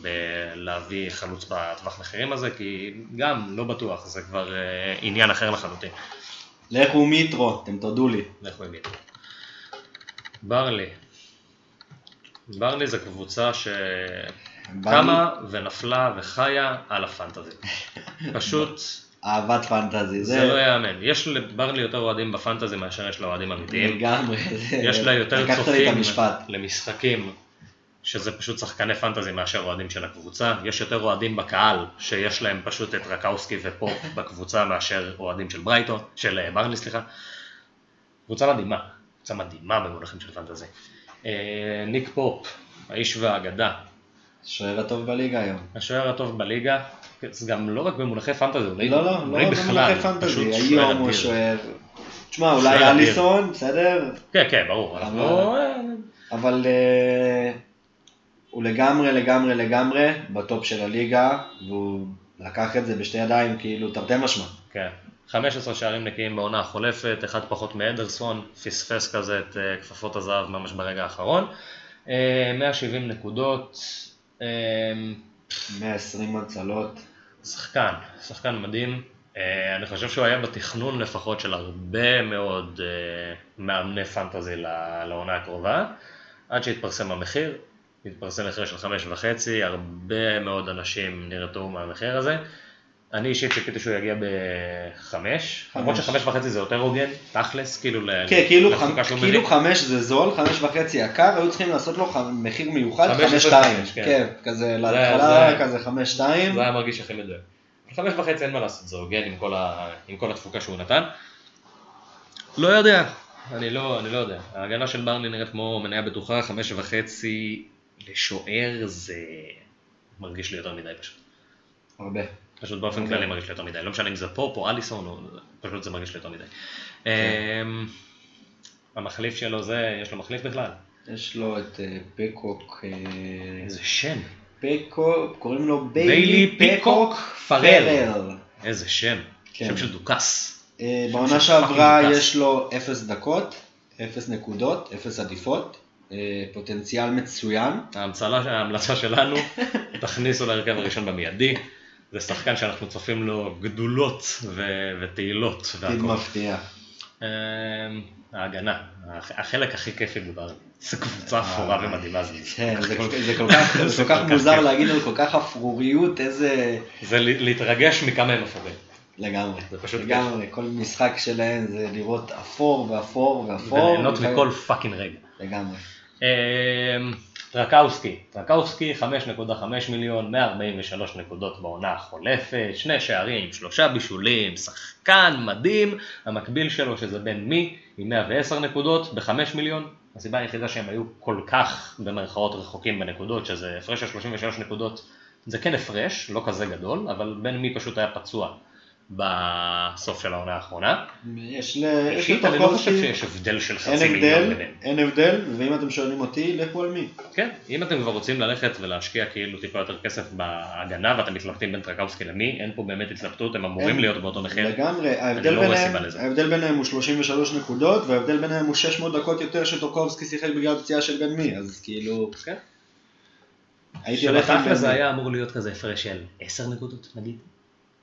להביא חלוץ בטווח מחירים הזה, כי גם לא בטוח, זה כבר אה, עניין אחר לחלוטין. לכו מיטרו, אתם תודו לי. לכו עם מיטרו. ברלי. ברלי זה קבוצה שקמה ונפלה וחיה על הפנטזי. פשוט אהבת פנטזי. זה לא ייאמן. יש לברלי יותר אוהדים בפנטזי מאשר יש לה אוהדים אמיתיים. לגמרי. יש לה יותר צופים. למשחקים שזה פשוט שחקני פנטזי מאשר אוהדים של הקבוצה. יש יותר אוהדים בקהל שיש להם פשוט את רקאוסקי ופופ בקבוצה מאשר אוהדים של ברייטון, של אה, ברלי סליחה. קבוצה מדהימה, קבוצה מדהימה במונחים של פנטזי. אה, ניק פופ, האיש והאגדה, השוער הטוב בליגה היום. השוער הטוב בליגה, זה גם לא רק במונחי פנטזי, אולי, לא, לא, לא במונחי פנטזי, שוער היום הוא. השוער. תשמע, שוער אולי. אליסון, בסדר? כן, כן, ברור, אבל- אנחנו... אה, אה, הוא לגמרי, לגמרי, לגמרי בטופ של הליגה, והוא לקח את זה בשתי ידיים, כאילו, תרתי משמע. כן. 15 שערים נקיים בעונה החולפת, אחד פחות מאדרסון, פספס כזה את אה, כפפות הזהב ממש ברגע האחרון. אה, 170 נקודות, 120 הצלות. שחקן, שחקן מדהים. אה, אני חושב שהוא היה בתכנון לפחות של הרבה מאוד אה, מאמני פנטזי לעונה הקרובה, עד שהתפרסם המחיר, התפרסם מחיר של חמש וחצי, הרבה מאוד אנשים נרתעו מהמחיר הזה. אני אישית ציפיתי שהוא יגיע בחמש, למרות חמש. שחמש וחצי זה יותר הוגן, תכלס, כאילו ל- כן, כאילו, חמ- כאילו. חמש זה זול, חמש וחצי יקר, היו צריכים לעשות לו ח- מחיר מיוחד, חמש שתיים. כן. כן, כזה להתחלה, זה- כזה חמש שתיים. זה היה מרגיש הכי מדויק. חמש וחצי אין מה לעשות, זה הוגן עם כל, ה... עם כל התפוקה שהוא נתן. לא יודע, אני לא, אני לא יודע. ההגנה של ברני נראית כמו מניה בטוחה, חמש וחצי לשוער זה מרגיש לי יותר מדי פשוט. הרבה. פשוט באופן אוקיי. כללי מרגיש לי יותר מדי. לא משנה אם זה פופ או אליסון. פשוט זה מרגיש לי יותר מדי. כן. אמ, המחליף שלו זה, יש לו מחליף בכלל? יש לו את אה, פקוק, אה, איזה שם. פקוק, קוראים לו ביילי פקוק פרל. איזה שם. כן. שם של דוכס. אה, בעונה שעברה יש לו אפס דקות, אפס נקודות, אפס עדיפות, פוטנציאל מצוין. ההמלצה שלנו, תכניסו להרכב הראשון במיידי. זה שחקן שאנחנו צופים לו גדולות ו- ותהילות והכל. מפתיע. אמ, ההגנה, הח- החלק הכי כיפי בבר. זו קבוצה אפורה ומדהימה. זה- כן, זה כל- זה כך- זה מוזר להגיד על כל כך אפרוריות, איזה... זה להתרגש מכמה הם אפורים. לגמרי. זה פשוט לגמרי, כל משחק שלהם זה לראות אפור ואפור ואפור. וליהנות מכל fucking רגע. לגמרי. טרקאוסקי, טרקאוסקי 5.5 מיליון, 143 נקודות בעונה החולפת, שני שערים, שלושה בישולים, שחקן מדהים, המקביל שלו שזה בן מי עם 110 נקודות ב-5 מיליון, הסיבה היחידה שהם היו כל כך במרכאות רחוקים בנקודות, שזה הפרש של 33 נקודות, זה כן הפרש, לא כזה גדול, אבל בן מי פשוט היה פצוע בסוף של העונה האחרונה. יש ל... יש אישית אני לא חושב שיש הבדל של חצי מיליון הבדל, ביניהם. אין הבדל, ואם אתם שואלים אותי, לכו על מי. כן, אם אתם כבר רוצים ללכת ולהשקיע כאילו טיפה יותר כסף בהגנה ואתם מתלבטים בין טרקאוסקי למי, אין פה באמת התלבטות, הם אמורים אין. להיות באותו מחיר. לגמרי, ההבדל לא ביניהם. ההבדל ביניהם הוא 33 נקודות, וההבדל ביניהם הוא 600 דקות יותר שטורקובסקי שיחק בגלל פציעה של בן מי, אז כאילו, כן. הייתי הולך עם שבתכל'ס זה. היה אמור להיות כזה הפרש של 10 נקודות נגיד.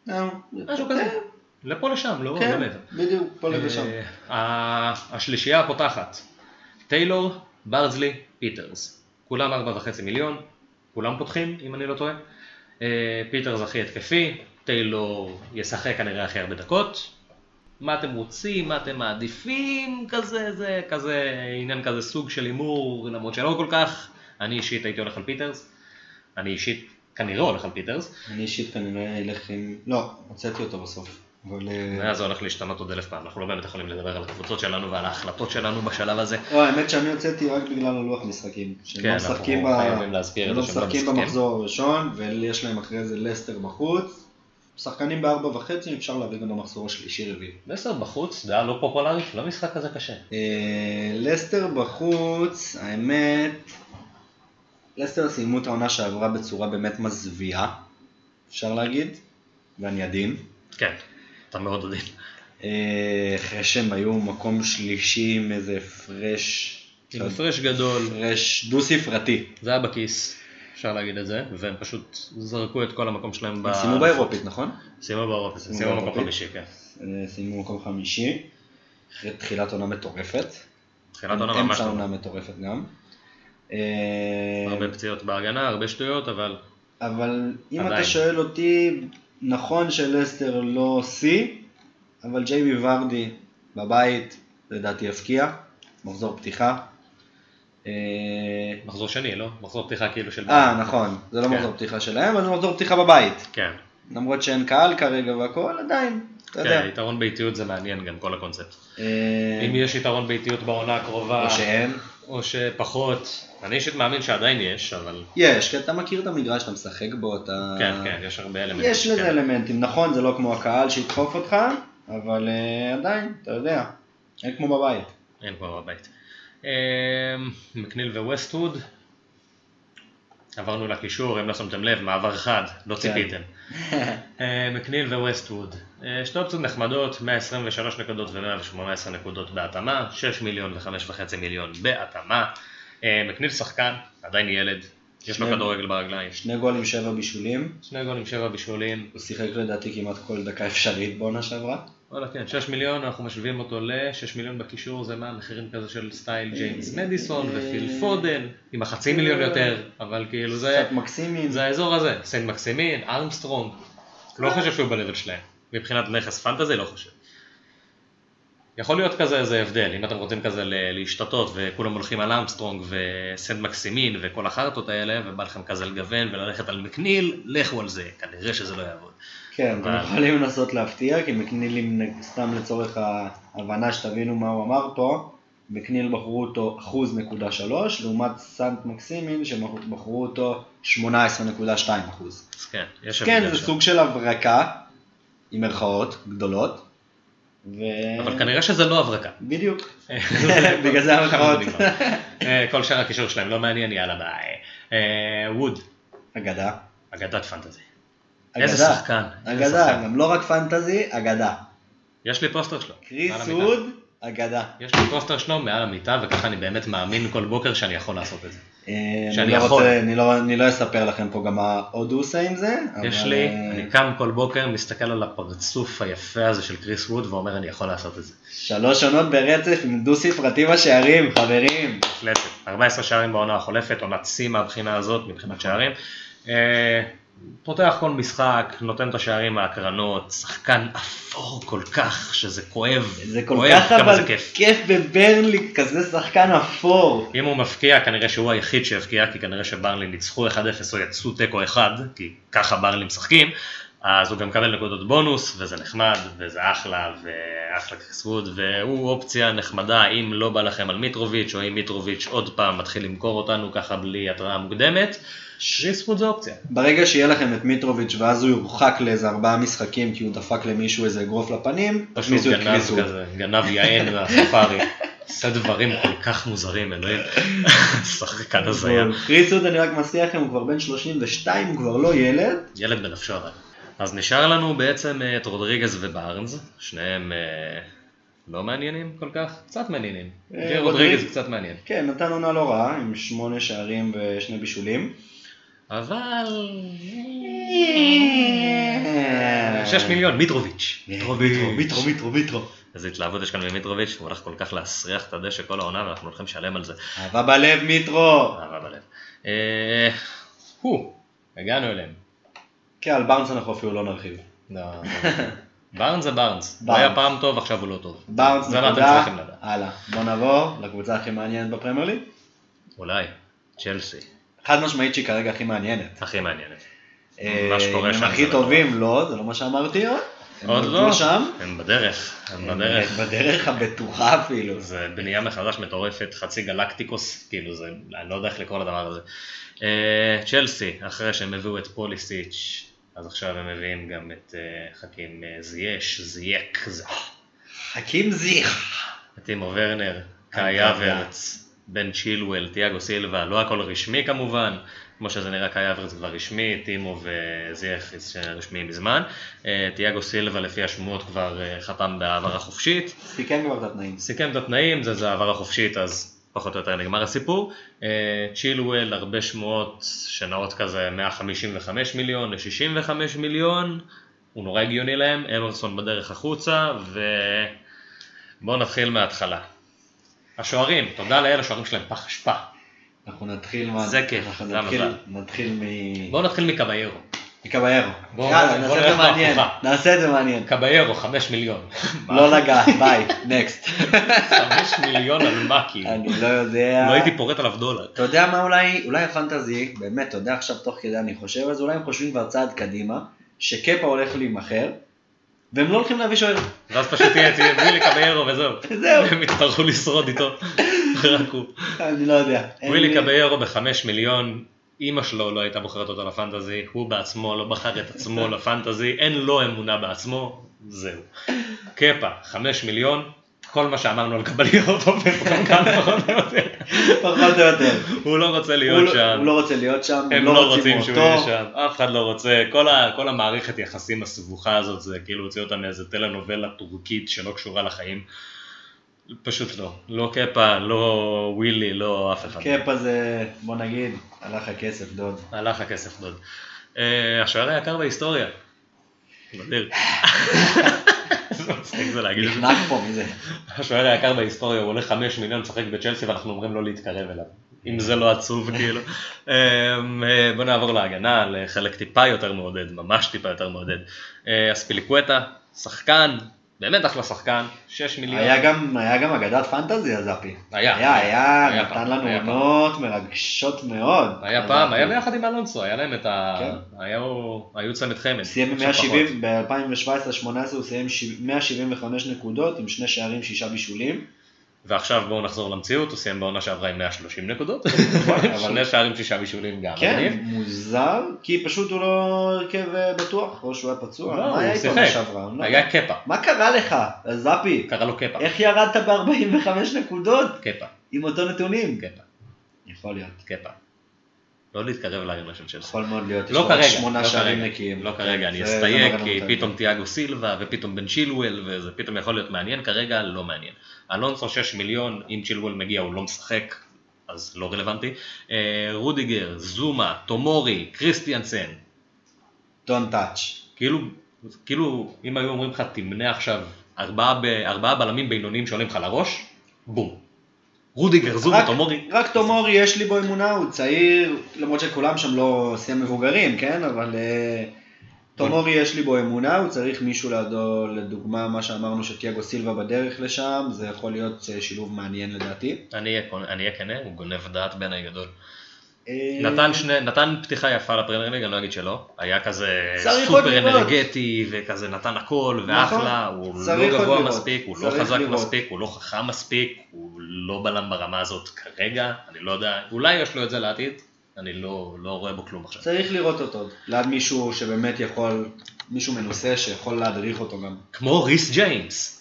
אה, משהו כזה. לפה לשם, לא לא כן, מעבר. בדיוק, פה לשם. אה, ה- השלישייה הפותחת, טיילור, ברדסלי, פיטרס. כולם 4.5 מיליון, כולם פותחים אם אני לא טועה. אה, פיטרס הכי התקפי, טיילור ישחק כנראה הכי הרבה דקות. מה אתם רוצים, מה אתם מעדיפים, כזה, זה כזה עניין כזה סוג של הימור, למרות שלא כל כך. אני אישית הייתי הולך על פיטרס. אני אישית כנראה הולך על פיטרס. אני אישית כנראה אלך עם... לא, הוצאתי אותו בסוף. אבל... אה, זה הולך להשתנות עוד אלף פעם, אנחנו לא באמת יכולים לדבר על הקבוצות שלנו ועל ההחלטות שלנו בשלב הזה. לא, האמת שאני הוצאתי רק בגלל הלוח משחקים. כן, לא אנחנו חייבים להזכיר את זה שהם לא משחקים. במחזור הראשון, ויש להם אחרי זה לסטר בחוץ. שחקנים בארבע וחצי, אפשר להביא גם במחזור השלישי רביעי. לסר בחוץ, דעה לא פופולרית, לא משחק כזה קשה. אה, לסטר בחוץ, האמת, לסטר סיימו את העונה שעברה בצורה באמת מזוויעה, אפשר להגיד, ואני עדין. כן, אתה מאוד עדין. אה, אחרי שהם היו מקום שלישי עם איזה הפרש, עם הפרש גדול, הפרש דו ספרתי. זה היה בכיס, אפשר להגיד את זה, והם פשוט זרקו את כל המקום שלהם ב... הם סיימו באירופית, נכון? סיימו באירופית, סיימו סיימו במקום. חמישי, כן. אה, סיימו מקום חמישי, אחרי תחילת עונה מטורפת. תחילת עונה ממש אמצע טובה. עונה מטורפת גם. אה, הרבה פציעות בהגנה, הרבה שטויות, אבל אבל אם עדיין. אתה שואל אותי, נכון שלסטר לא שיא, אבל ג'יימי ורדי בבית לדעתי יפקיע, מחזור פתיחה. אה, מחזור שני, לא? מחזור פתיחה כאילו של... אה, נכון, זה לא כן. מחזור פתיחה שלהם, אבל זה מחזור פתיחה בבית. כן, למרות שאין קהל כרגע והכל, עדיין, אתה יודע. כן, יתרון באיטיות זה מעניין גם כל הקונספט. אה, אם יש יתרון באיטיות בעונה הקרובה, או שאין. או שפחות, אני אישית מאמין שעדיין יש, אבל יש, כי אתה מכיר את המגרש, אתה משחק בו, אתה... כן, כן, יש הרבה אלמנטים. יש לזה כן. אלמנטים, נכון, זה לא כמו הקהל שידחוף אותך, אבל אה, עדיין, אתה יודע, אין כמו בבית. אין כבר בבית. אמ, מקניל וווסטווד, עברנו לקישור, אם לא שמתם לב, מעבר חד, לא כן. ציפיתם. אה, מקניל וווסטווד, אה, שתי אופציות נחמדות, 123 נקודות ו-118 נקודות בהתאמה, 6 מיליון ו-5.5 מיליון בהתאמה. אה, מקניל שחקן, עדיין ילד, יש לו כדורגל ברגליים. שני גולים, שבע בישולים, שני גולים, שבע בישולים. הוא שיחק לדעתי כמעט כל דקה אפשרית בעונה שעברה. וואלה כן, 6 מיליון, אנחנו משווים אותו ל-6 מיליון בקישור, זה מה, מחירים כזה של סטייל ג'יימס מדיסון ופיל פודן, עם החצי מיליון יותר, אבל כאילו זה, קצת מקסימין. זה האזור הזה, סנט מקסימין, ארמסטרונג, לא חושב שהוא ב-level שלהם, מבחינת נכס פנטזי לא חושב. יכול להיות כזה איזה הבדל, אם אתם רוצים כזה להשתתות וכולם הולכים על ארמסטרונג וסנט מקסימין וכל החרטות האלה, ובא לכם כזה לגוון וללכת על מקניל, לכו על זה, כנראה שזה לא יעבוד. כן, אתם אבל- יכולים לנסות להפתיע, כי מקנילים, סתם לצורך ההבנה שתבינו מה הוא אמר פה, מקניל בחרו אותו אחוז נקודה שלוש, לעומת סנט מקסימין שבחרו אותו 18.2 אחוז. אז כן, יש כן, זה שם. סוג של הברקה, עם מירכאות גדולות. ו... אבל כנראה שזה לא הברקה. בדיוק. בגלל זה המרכאות. אה, כל שאר הקישור שלהם לא מעניין, יאללה ביי. אה, ווד, אגדה. אגדת פנטזי. איזה שחקן. אגדה. גם לא רק פנטזי, אגדה. יש לי פוסטר שלו. קריס. ווד, אגדה. יש לי פוסטר שלו מעל המיטה, וככה אני באמת מאמין כל בוקר שאני יכול לעשות את זה. אה, שאני אני לא יכול. אני לא- אני לא אספר לכם פה גם מה עוד הוא עושה עם זה. יש לי, אה, אני קם כל בוקר, מסתכל על הפרצוף היפה הזה של קריס ווד, ואומר אני יכול לעשות את זה. שלוש עונות ברצף עם דו ספרתי בשערים, חברים. מפלצת. 14 שערים בעונה החולפת, עונת שיא מהבחינה הזאת, מבחינת שערים. פותח כל משחק, נותן את השערים מהקרנות, שחקן אפור כל כך, שזה כואב, זה כל כואב כך אבל כיף. כיף בברנלי, כזה שחקן אפור. אם הוא מפקיע, כנראה שהוא היחיד שהבקיע, כי כנראה שברלי ניצחו 1-0 או יצאו תיקו 1, כי ככה ברלי משחקים, אז הוא גם מקבל נקודות בונוס, וזה נחמד, וזה אחלה, ואחלה קריסווד, והוא אופציה נחמדה, אם לא בא לכם על מיטרוביץ', או אם מיטרוביץ' עוד פעם מתחיל למכור אותנו ככה בלי התראה מוקדמת, קריסווד זה אופציה. ברגע שיהיה לכם את מיטרוביץ' ואז הוא יורחק לאיזה ארבעה משחקים כי הוא דפק למישהו איזה אגרוף לפנים, פשוט גנב. כזה, גנב יען מהספארי, עושה דברים כל כך מוזרים, אלוהים, שחקן הזיה. קריס ווד אני רק מזכיר לכם הוא כבר בן 32, הוא כבר לא ילד. ילד בנפשו הרי. אז נשאר לנו בעצם אה, את רודריגז ובארנס, שניהם אה, לא מעניינים כל כך, קצת מעניינים. אה, רודריג- רודריגז קצת מעניין. כן, נתן עונה לא רעה עם שמונה שערים ושני בישולים. אבל... 6 מיליון, מיטרוביץ'. מיטרו, מיטרו, מיטרו. איזה התלהבות יש כאן ממיטרוביץ', הוא הולך כל כך להסריח את הדשא כל העונה ואנחנו הולכים לשלם על זה. אהבה בלב מיטרו. אהבה בלב. אה, הו, הגענו אליהם. כן, על בארנס אנחנו אפילו לא נרחיב. לא, בארנס זה בארנס. הוא. היה פעם טוב, עכשיו הוא לא טוב. בארנס נקודה. הלאה. בוא נעבור לקבוצה הכי מעניינת בפרמייר ליג. אולי, צ'לסי, חד משמעית שהיא כרגע הכי מעניינת. הכי מעניינת. אה, מה שקורה אם שם הם הכי. טובים, לא, זה לא מה שאמרתי עוד. הם עוד לא. לא שם? הם בדרך, הם הם בדרך. בדרך הבטוחה אפילו. זה בנייה מחדש מטורפת, חצי גלקטיקוס, כאילו זה, אני לא יודע איך לקרוא לדבר הזה. אה, צ'לסי, אחרי שהם הביאו את פוליסיץ', אז עכשיו הם מביאים גם את אה, חכים אה, זייש, זייק, חכים זיך. טימו ורנר, קאי. אברץ, בן צ'ילואל, תיאגו סילבה, לא הכל רשמי כמובן, כמו שזה נראה קאי אברץ כבר רשמי, טימו וזייח רשמיים מזמן, אה, תיאגו סילבה לפי השמועות כבר אה, חתם בהעברה חופשית, סיכם כבר את התנאים. סיכם את התנאים, זה, זה העברה חופשית, אז פחות או יותר נגמר הסיפור. אה, צ'ילואל, הרבה שמועות שנעות כזה 155 מיליון ל-65 מיליון, הוא נורא הגיוני להם, אמרסון בדרך החוצה, ובואו נתחיל מההתחלה. השוערים, תודה לאל, השוערים שלהם פח אשפה. אנחנו נתחיל מה... זה כיף, זה המזל. נתחיל מ... בואו נתחיל מקביירו. מקביירו. יאללה, נעשה את זה מעניין. נעשה את זה מעניין. קביירו, 5 מיליון. לא לגעת, ביי, נקסט. 5 מיליון על מה כאילו? אני לא יודע. לא הייתי פורט עליו דולר. אתה יודע מה אולי, אולי הפנטזי, באמת, אתה יודע עכשיו תוך כדי אני חושב, אז אולי הם חושבים כבר צעד קדימה, שקפה הולך להימכר, והם לא הולכים להביא שוער. ואז פשוט תהיה תהיה ווילי קביירו וזהו. זהו. הם יצטרכו לשרוד איתו. רק הוא. אני לא יודע. אין ווילי לי- קביירו בחמש מיליון, אימא שלו לא הייתה בוחרת אותו לפנטזי, הוא בעצמו לא בחר את עצמו לפנטזי, אין לו אמונה בעצמו, זהו. קפה, חמש מיליון, כל מה שאמרנו על קבליות הופך גם כאן פחות או יותר. פחות או יותר. הוא לא רוצה להיות לא- שם. הוא לא רוצה להיות שם, הם לא לא רוצים שהוא יהיה. שם, אף אחד לא רוצה, כל המערכת יחסים הסבוכה הזאת זה כאילו הוציא אותה מאיזה טלנובלה טורקית שלא קשורה לחיים. פשוט לא, לא קפה, לא ווילי, לא אף אחד. קפה זה, בוא נגיד, הלך הכסף דוד. הלך הכסף דוד. אה, השוער היקר בהיסטוריה. את זה. נחנק פה מזה. השוער היקר בהיסטוריה הוא עולה 5 מיליון לשחק בצ'לסי ואנחנו אומרים לא להתקרב אליו. אם זה לא עצוב כאילו. אמ, אה, בוא נעבור להגנה, לחלק טיפה יותר מעודד, ממש טיפה יותר מעודד. אה, אספיליקווטה, שחקן, באמת אחלה שחקן, 6 מיליון. היה גם, היה גם אגדת פנטזי הזאפי. היה, היה, היה, היה נתן פעם, לנו היה פעם. עונות מרגשות מאוד. היה פעם. היה ביחד עם אלונסו, היה להם את ה... כן. היו- היו צמד חמד. סיים עכשיו ב-170, ב-2017-2018 הוא סיים ש- 175 נקודות עם שני שערים, שישה בישולים. ועכשיו בואו נחזור למציאות, הוא סיים בעונה שעברה עם 130 נקודות. אבל- שני שערים, שישה בישולים גם. כן. מוזר, כי פשוט הוא לא הרכב אה, בטוח, או שהוא היה פצוע. לא, מה היה איתו שעברה? לא. היה קפה, מה קרה לך, זאפי? קרא לו קפה. איך ירדת ב-45 נקודות קפה, עם אותו נתונים? קפה, יכול להיות. קפה. לא להתקרב להגנה של צ'לסי. יכול מאוד להיות, יש לא כרגע, שמונה לא שערים כרגע, נקיים. לא כרגע, אני אסתייג, כי פתאום. תיאגו סילבה ופתאום בן צ'ילואל, וזה פתאום יכול להיות מעניין, כרגע לא מעניין. אלונסו 6 מיליון, אם צ'ילואל מגיע הוא לא משחק, אז לא רלוונטי. אה, רודיגר, זומה, תומורי, קריסטיאנסן, Don't touch. כאילו, כאילו, אם היו אומרים לך תמנה עכשיו ארבעה, ב, ארבעה בלמים בינוניים שעולים לך לראש, בום. רודיגר, זומה, רק- תומורי, רק תומורי יש לי בו אמונה, הוא צעיר, למרות שכולם שם לא סיים מבוגרים, כן? אבל אה, תומורי יש לי בו אמונה, הוא צריך מישהו לידו, לדוגמה מה שאמרנו שתיאגו סילבה בדרך לשם, זה יכול להיות אה, שילוב מעניין לדעתי. אני אהיה קונ- אני אהיה כנה, הוא גונב דעת בעיניי גדול. אה, נתן, שני, נתן פתיחה יפה לפרמייר ליג, אני לא אגיד שלא. היה כזה סופר. אנרגטי, וכזה נתן הכל, ואחלה, הוא לא גבוה לראות. מספיק, הוא לא חזק לראות. מספיק, הוא לא חכם מספיק, הוא לא בלם ברמה הזאת כרגע, אני לא יודע, אולי יש לו את זה לעתיד, אני לא, לא רואה בו כלום עכשיו. צריך לראות אותו, ליד מישהו שבאמת יכול, מישהו מנוסה שיכול להדריך אותו גם. כמו ריס ג'יימס.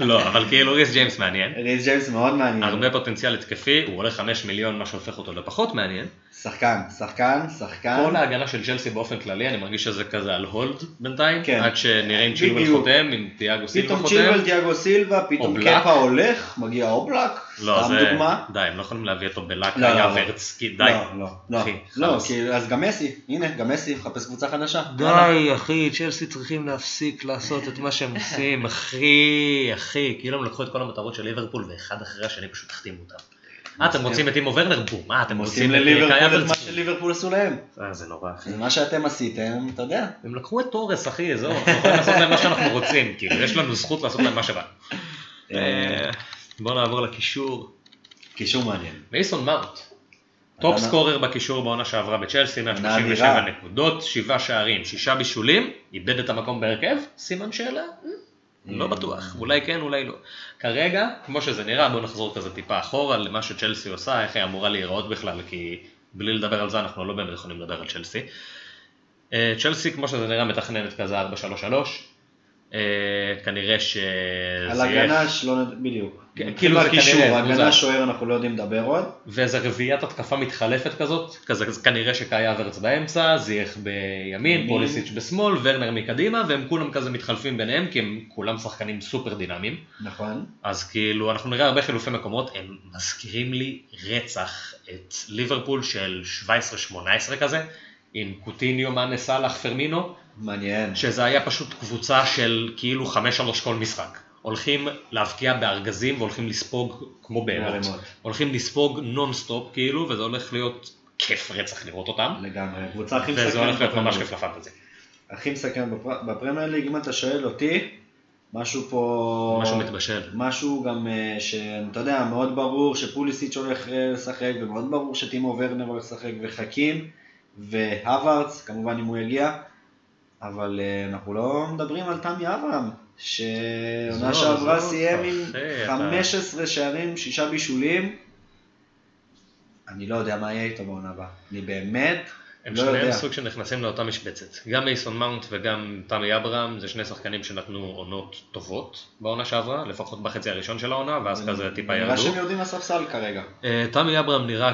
לא, אבל כאילו ריס ג'יימס מעניין. ריס ג'יימס מאוד מעניין. הרבה פוטנציאל התקפי, הוא עולה 5 מיליון, מה שהופך אותו לפחות מעניין. שחקן, שחקן, שחקן. כל ההגנה של צ'לסי באופן כללי, אני מרגיש שזה כזה על הולד בינתיים, כן. עד שנראה אם צ'ילואל בדיוק. חותם, אם תיאגו סילבה פתאום חותם. צ'ילבל, תיאגו סילבה, פתאום. קפה הולך, מגיע אובלק, לא, סתם זה... דוגמה. די, הם לא יכולים להביא אותו בלאק, לא, לא, היה לא. ורץ, כי די. לא, לא, לא, אחי, לא, חלאס. כי אז גם מסי, הנה, גם מסי, מחפש קבוצה חדשה. די, אחי, צ'לסי צריכים להפסיק לעשות את מה שהם עושים, אחי, אחי, כאילו הם לקחו את כל המטרות של ליברפול ואחד אחרי השני פשוט החתימו אותם. אה, אתם רוצים את טימו ורנר? בום, מה אתם הם רוצים את לליברפול את מה? שליברפול עשו להם. אה, זה נורא, אחי. זה מה שאתם עשיתם, אתה יודע. הם לקחו את תורס, אחי, זהו, אנחנו יכולים לעשות להם מה שאנחנו רוצים, כאילו, יש לנו זכות לעשות להם מה שבא. בואו נעבור לקישור. קישור מעניין. מייסון מאונט, top scorer בקישור בעונה שעברה בצ'לסי, עונה 137 אדירה. נקודות, 7 שערים, 6 בישולים, איבד את המקום בהרכב? סימן שאלה? לא אה. בטוח, אולי כן, אולי לא. כרגע, כמו שזה נראה, בואו נחזור כזה טיפה אחורה למה שצ'לסי עושה, איך היא אמורה להיראות בכלל, כי בלי לדבר על זה אנחנו לא באמת יכולים לדבר על צ'לסי. אה, צ'לסי, כמו שזה נראה, מתכננת כזה 4-3-3. אה, כנראה שזה על הגנה שלא נד... בדיוק. כן, כאילו זה כנראה, הגנה. שוער אנחנו לא יודעים לדבר עוד. ואיזה רביעיית התקפה מתחלפת כזאת, כזה כנראה שקאי אברץ באמצע, זייח בימין, ימין. פוליסיץ' בשמאל, ורנר מקדימה, והם כולם כזה מתחלפים ביניהם, כי הם כולם שחקנים סופר דינמיים. נכון. אז כאילו, אנחנו נראה הרבה חילופי מקומות, הם מזכירים לי רצח את ליברפול של 17-18 כזה, עם קוטיניו, מאנה, סאלח, פרמינו, מעניין. שזה היה פשוט קבוצה של כאילו 5-3 כל משחק. הולכים להבקיע בארגזים והולכים לספוג כמו בהמות. הולכים לספוג נונסטופ כאילו, וזה הולך להיות כיף רצח לראות אותם. לגמרי. הקבוצה הכי וזה הולך מסכנת להיות ממש. כיף לפנטזי. הכי מסכן בפר- בפרמייר ליג, אם אתה שואל אותי, משהו פה... משהו מתבשל. משהו גם אה, שאתה יודע, מאוד ברור שפוליסיץ' הולך אה, לשחק, ומאוד ברור שטימו ורנר הולך לשחק, וחכים, והווארדס, כמובן אם הוא יגיע, אבל אה, אנחנו לא מדברים על תמי אברהם, שעונה שעברה סיים עם אחי, אתה- 15 שערים, שישה בישולים. אני לא יודע מה יהיה איתו בעונה הבאה. אני באמת הם לא שניהם יודע. סוג שנכנסים לאותה משבצת. גם מייסון מאונט וגם תמי אברהם זה שני שחקנים שנתנו עונות טובות בעונה שעברה, לפחות בחצי הראשון של העונה, ואז כזה טיפה נראה ירדו. שהם יורדים לספסל כרגע. אה, תמי אברהם נראה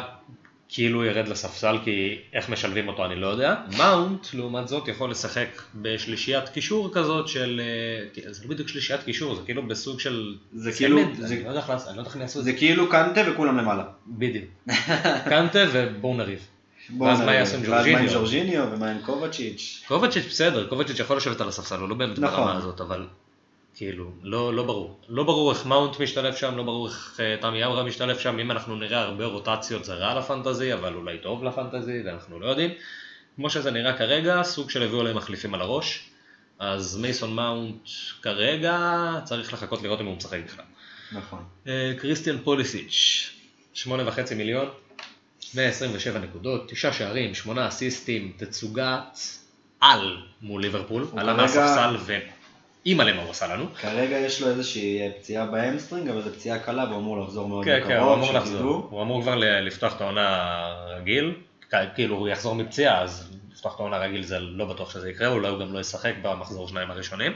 כאילו ירד לספסל כי איך משלבים אותו אני לא יודע. מאונט לעומת זאת יכול לשחק בשלישיית קישור כזאת של, אה, זה לא בדיוק שלישיית קישור, זה כאילו בסוג של זה כאילו- זה- לא יודע איך לעשות- אני לא יודע איך לעשות את זה. זה כאילו קנטה וכולם למעלה. בדיוק. קנטה ובואו נריב. ואז מה. יעשו עם ואז מה עם ג'ורג'יניו? ג'ורג'יניו ומה עם קובצ'יץ'. קובצ'יץ' בסדר, קובצ'יץ' יכול לשבת על הספסל, הוא לא באמת נכון. ברמה הזאת, אבל כאילו, לא, לא ברור. לא ברור איך מאונט משתלב שם, לא ברור איך אה, תמי אברהם משתלב שם, אם אנחנו נראה הרבה רוטציות זה רע לפנטזי, אבל אולי טוב לפנטזי, ואנחנו לא יודעים. כמו שזה נראה כרגע, סוג של הביאו להם מחליפים על הראש, אז מייסון מאונט כרגע צריך לחכות לראות אם הוא משחק בכלל. נכון. אה, קריסטיאן פוליסיץ', שמונה וחצי מיליון, 127 נקודות, תשעה שערים, שמונה אסיסטים, תצוגת על מול ליברפול, עלה כרגע- מהספסל ואימא'לה מה הוא עשה לנו. כרגע יש לו איזושהי פציעה ב hamstring, אבל זו פציעה קלה והוא אמור לחזור מאוד כן, כן, הוא בקרוב, אמור לחזור. הוא אמור כבר לפתוח את העונה רגיל, כאילו הוא יחזור מפציעה, אז לפתוח את העונה רגיל זה לא בטוח שזה יקרה, אולי הוא גם לא ישחק במחזור שניים הראשונים,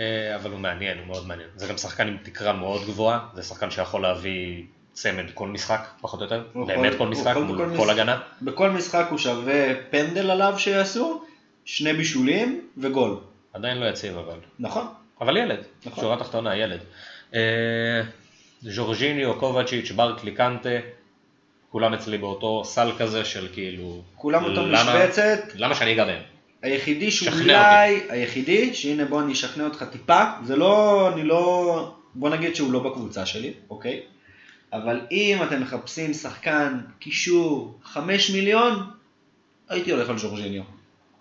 אה, אבל הוא מעניין, הוא מאוד מעניין. זה גם שחקן עם תקרה מאוד גבוהה, זה שחקן שיכול להביא צמד כל משחק, פחות או יותר, באמת כל משחק מול כל. הגנה. בכל משחק הוא שווה פנדל עליו שיעשו, שני בישולים וגול. עדיין לא יציב אבל. נכון? אבל ילד, נכון. שורה תחתונה, ילד. אה, ז'ורג'יניו, קובצ'יץ', ברקלי, קנטה, כולם אצלי באותו סל כזה של כאילו... כולם אותו משבצת, למה שאני אגע בהם? היחידי שאולי, היחידי, שהנה בוא אני אשכנע אותך טיפה, זה לא, אני לא, בוא נגיד שהוא לא בקבוצה שלי, אוקיי? אבל אם אתם מחפשים שחקן, קישור, 5 מיליון, הייתי הולך על ז'ורג'יניו.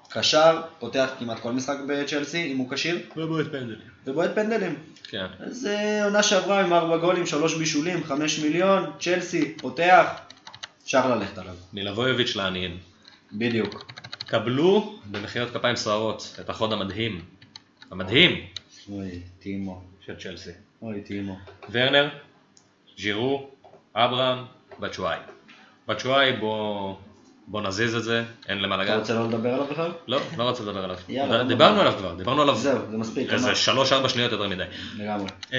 קשר, פותח כמעט כל משחק בצ'לסי, אם הוא כשיר, ובועט פנדלים. ובועט פנדלים. כן. אז אה, עונה שעברה עם 4 גולים, 3 בישולים, 5 מיליון, צ'לסי, פותח, אפשר ללכת עליו. מלבויביץ' לעניים. בדיוק. קבלו במחיאות כפיים סוערות את החוד המדהים, המדהים אוי, טימו. של צ'לסי. אוי, טימו. ורנר, ז'ירו, אברהם, בצ'ואי. בצ'ואי בוא, בוא נזיז את זה, אין למה אתה לגעת. רוצה לא לדבר עליו בכלל? לא, לא רוצה לדבר עליו. יאללה, לא דיברנו. עליו כבר, דיברנו עליו זהו, זה מספיק. איזה אמר. 3-4 שניות יותר מדי. לגמרי. אמ,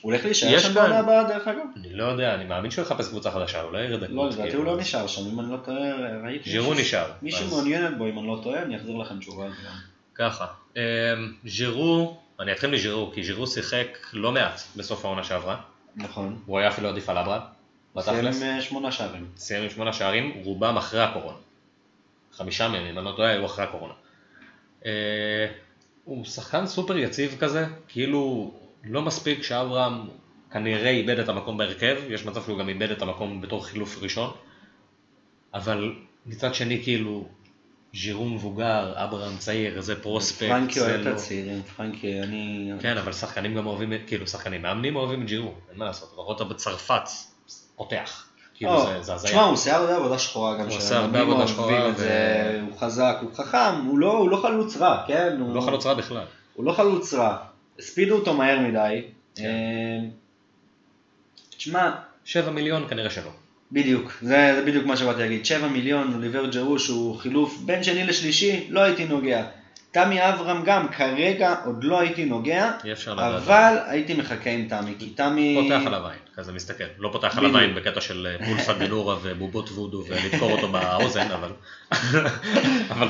הוא הולך להישאר יש שם בעונה הבאה דרך אגב? אני לא יודע, אני מאמין שהוא יחפש קבוצה חדשה, אולי ירד דקות. לא, לדעתי. הוא לא נשאר שם, אם אני לא טועה, ראיתי... ז'ירו נשאר, מי שמעוניינת בו, אם אני לא טועה, אני אחזיר לכם תשובה על זה. ככה, אמ, ז'ירו, אני אתחיל מז'ירו, כי ז'ירו שיחק לא מעט בסוף העונה שעברה. נכון. הוא היה אפילו עדיף על אברהם. סיים אה, שמונה שערים. סיים עם שמונה שערים, רובם אחרי הקורונה. חמישה מהם, אם אני לא טועה, היו אחרי הקורונה. אה, הוא שחקן סופר יציב כזה, כאילו לא מספיק שאברהם כנראה איבד את המקום בהרכב, יש מצב שהוא גם איבד את המקום בתור חילוף ראשון, אבל מצד שני כאילו ז'ירו מבוגר, אברהם צעיר, זה פרוספקט, פרנקי אוהב את לא... הצעירים, פרנקי, אני... כן, אבל שחקנים גם אוהבים, כאילו שחקנים מאמנים אוהבים את ג'ירו, אין מה לעשות, אותו בצרפת, פותח. כאילו לא, זה- זה הזיה. תשמע, הוא עושה הרבה עבודה שחורה גם, הוא עושה הרבה עבודה שחורה, ו- זה, הוא חזק, הוא חכם, הוא לא הוא לא חלוץ רע, כן? הוא לא חלוץ רע בכלל. הוא לא חלוץ רע. הספידו אותו מהר מדי. כן. אה, תשמע, 7 מיליון כנראה שלא. בדיוק, זה, זה בדיוק מה שבאתי להגיד. 7 מיליון, אוליבר ג'רוש הוא חילוף בין שני לשלישי, לא הייתי נוגע. תמי אברהם גם, כרגע עוד לא הייתי נוגע, לדעת. אבל הייתי מחכה עם תמי, כי תמי... פותח עליו עין, כזה מסתכל. לא פותח עליו. עין בקטע של אה, פולסא דנורה ובובות וודו ולדקור אותו באוזן, אבל... אבל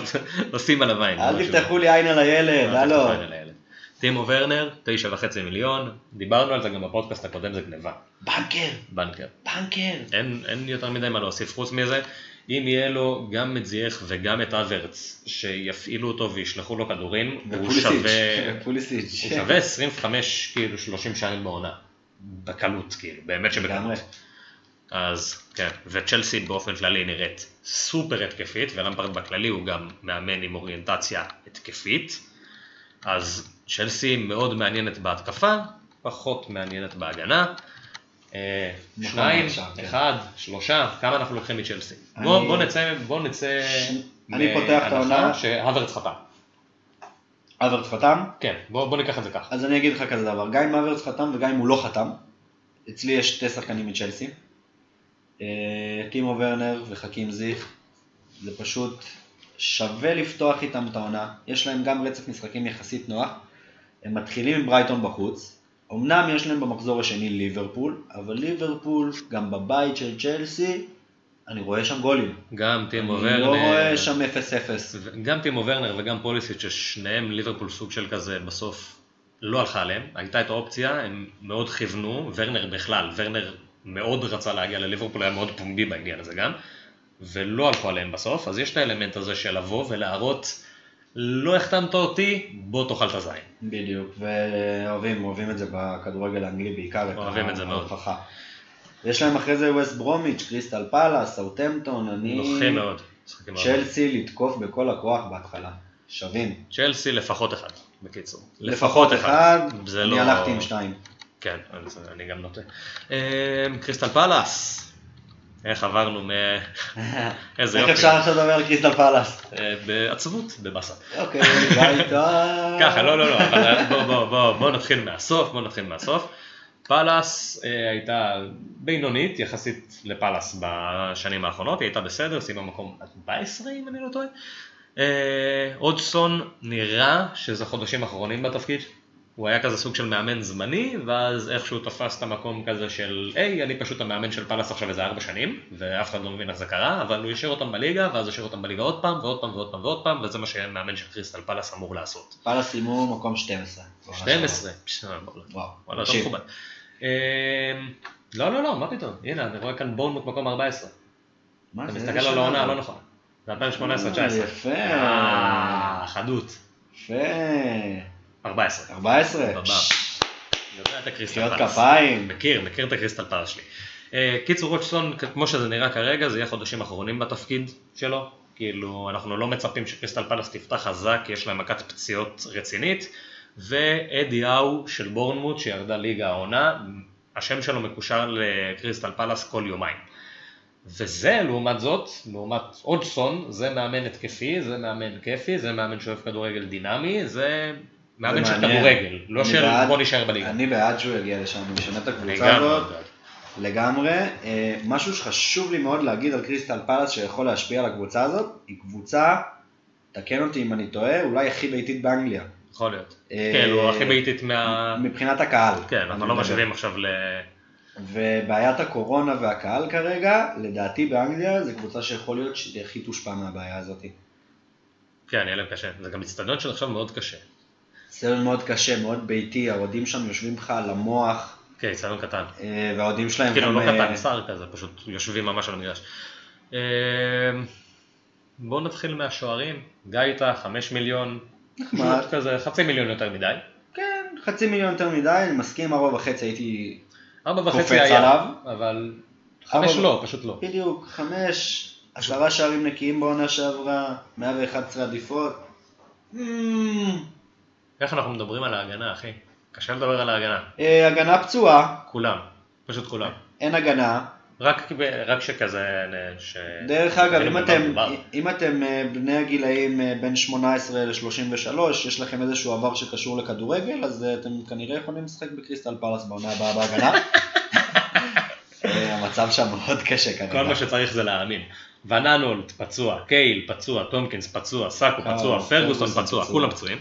לשים עליו עין. אל ממש תפתחו לי עין על הילד, הלו. טימו ורנר, תשע וחצי מיליון, דיברנו על זה גם בפודקאסט הקודם, זה גניבה, בנקר, בנקר. בנקר. אין, אין יותר מדי מה להוסיף חוץ מזה, אם יהיה לו גם את זייח וגם את אברץ, שיפעילו אותו וישלחו לו כדורים, הוא שווה. הוא שווה 25 כאילו 30 שערים בעונה, בקלות כאילו, באמת. שבקלות. אז כן, וצ'לסי באופן כללי נראית סופר התקפית, ולמפרד בכללי הוא גם מאמן עם אוריינטציה התקפית, אז צ'לסי מאוד מעניינת בהתקפה, פחות מעניינת בהגנה. אה, נכון, שניים, כן. אחד, שלושה, כמה אנחנו לוקחים מצ'לסי? אני- בוא, בוא נצא, בוא נצא אני פותח את העונה. שהוורץ חתם. אברץ חתם? כן, בוא, בוא ניקח את זה ככה. אז אני אגיד לך כזה דבר, גם אם אברץ חתם וגם אם הוא לא חתם, אצלי יש שתי שחקנים מצ'לסי, אה, טימו ורנר וחכים זיך, זה פשוט שווה לפתוח איתם את העונה, יש להם גם רצף משחקים יחסית נוח, הם מתחילים עם ברייטון בחוץ, אמנם יש להם במחזור השני ליברפול, אבל ליברפול גם בבית של צ'לסי, אני רואה שם גולים, גם טימו אני ורנר, לא רואה שם 0-0. גם טימו ורנר וגם פוליסיץ' ששניהם ליברפול סוג של כזה בסוף לא הלכה עליהם, הייתה את האופציה, הם מאוד כיוונו, ורנר בכלל, ורנר מאוד רצה להגיע לליברפול, היה מאוד פומבי בעניין הזה גם, ולא הלכו עליהם בסוף, אז יש את האלמנט הזה של לבוא ולהראות, לא החתמת אותי, בוא תאכל את הזין. בדיוק, ואוהבים, אוהבים את זה בכדורגל האנגלי בעיקר, אוהבים את זה מאוד. ההוכחה. יש להם אחרי זה ווסט ברומיץ', קריסטל פאלאס, סאוטמפטון, אני... נוחים מאוד. צ'לסי לתקוף בכל הכוח בהתחלה. שווים. צ'לסי לפחות אחד, בקיצור. לפחות אחד, אני לא... הלכתי עם שתיים. כן, אני גם נוטה. אה, קריסטל פלאס, איך עברנו מ... איזה איך יופי. אפשר עכשיו לדבר על קריסטל פאלאס? אה, בעצבות, בבאסה. אוקיי, ביתה. ככה, לא, לא, לא, אבל בוא, בוא, בוא, בוא נתחיל מהסוף, בוא נתחיל מהסוף. פאלאס אה, הייתה בינונית יחסית לפאלאס בשנים האחרונות, היא הייתה בסדר, סיימה מקום 14 אם אני לא טועה. אה, הודג'סון נראה שזה חודשים אחרונים בתפקיד, הוא היה כזה סוג של מאמן זמני, ואז איכשהו תפס את המקום כזה של, היי, אני פשוט המאמן של פאלאס עכשיו איזה ארבע שנים, ואף אחד לא מבין איך זה קרה, אבל הוא השאיר אותם בליגה, ואז השאיר אותם בליגה עוד פעם, ועוד פעם, ועוד פעם, ועוד פעם, וזה מה שמאמן של קריסטל פאלאס אמור לעשות. פאלאס סיימו מקום 12. 12, בסדר, וואו. וואלה, אתה תקשיב. מכובד. אה, לא, לא, לא, מה פתאום, הנה, אני רואה כאן בורנמוט מקום 14. מה אתה? מסתכל על העונה? הלא נכון. זה 2018-19. יפה. אה, חדות. יפה. 14. 14. בבא. יודע את הקריסטל פלאס. כפיים. מכיר, מכיר את הקריסטל פלאס שלי. אה, קיצור רוטשטון, כמו שזה נראה כרגע, זה יהיה חודשים אחרונים בתפקיד שלו. כאילו, אנחנו לא מצפים שקריסטל פלאס תפתח חזק, כי יש להם מכת פציעות רצינית. ואדי האו של בורנמוט, שירדה ליגה העונה, השם שלו מקושר לקריסטל פלאס כל יומיים. וזה, לעומת זאת, לעומת אודסון, זה מאמן התקפי, זה מאמן כיפי, זה מאמן שאוהב כדורגל דינמי, זה מאמן של. כדורגל, לא אני של בוא נשאר בליגה. אני בעד שהוא יגיע לשם, הוא משנה את אני הקבוצה הזאת. לגמרי. אה, משהו שחשוב לי מאוד להגיד על קריסטל פלאס שיכול להשפיע על הקבוצה הזאת, היא קבוצה, תקן אותי אם אני טועה, אולי הכי ביתית באנגליה. יכול להיות. אה, כן, הוא הכי בעיטית מה... מבחינת הקהל. כן, אני אנחנו לא. משווים עכשיו ל... ובעיית הקורונה והקהל כרגע, לדעתי באנגליה, זו קבוצה שיכול להיות שהיא הכי תושפע מהבעיה הזאת. כן, יהיה להם קשה. זה גם אצטדיון של עכשיו מאוד קשה. סרט מאוד קשה, מאוד ביתי, האוהדים שם יושבים לך על המוח, כן, אצטדיון קטן. אה, והאוהדים שלהם כאילו לא אה, קטן, שר כזה, פשוט יושבים ממש על המגרש. אה, בואו נתחיל מהשוערים. גיא איתה, חמש מיליון, נחמד. כזה חצי מיליון יותר מדי. כן, חצי מיליון יותר מדי, אני מסכים, ארבע וחצי הייתי ארבע קופץ וחצי היה, עליו. אבל חמש לא, פשוט לא. בדיוק, חמש, עשרה שערים נקיים בעונה שעברה, 111 עדיפות. איך אנחנו מדברים על ההגנה, אחי? קשה לדבר על ההגנה. אה, הגנה פצועה, כולם. פשוט כולם. אין הגנה, רק, רק שכזה, ש... דרך אגב, כאילו אם אתם. אם אתם אה, בני הגילאים אה, בין 18 ל-33, יש לכם איזשהו עבר שקשור לכדורגל, אז אתם כנראה יכולים לשחק בקריסטל פלאס בעונה הבאה בהגנה. המצב שם מאוד קשה כרגע. כל מה שצריך זה להאמין. וננולד פצוע, קייהיל פצוע, טומקינס פצוע, סאקו פצוע, פרגוסון פצוע. כולם פצועים.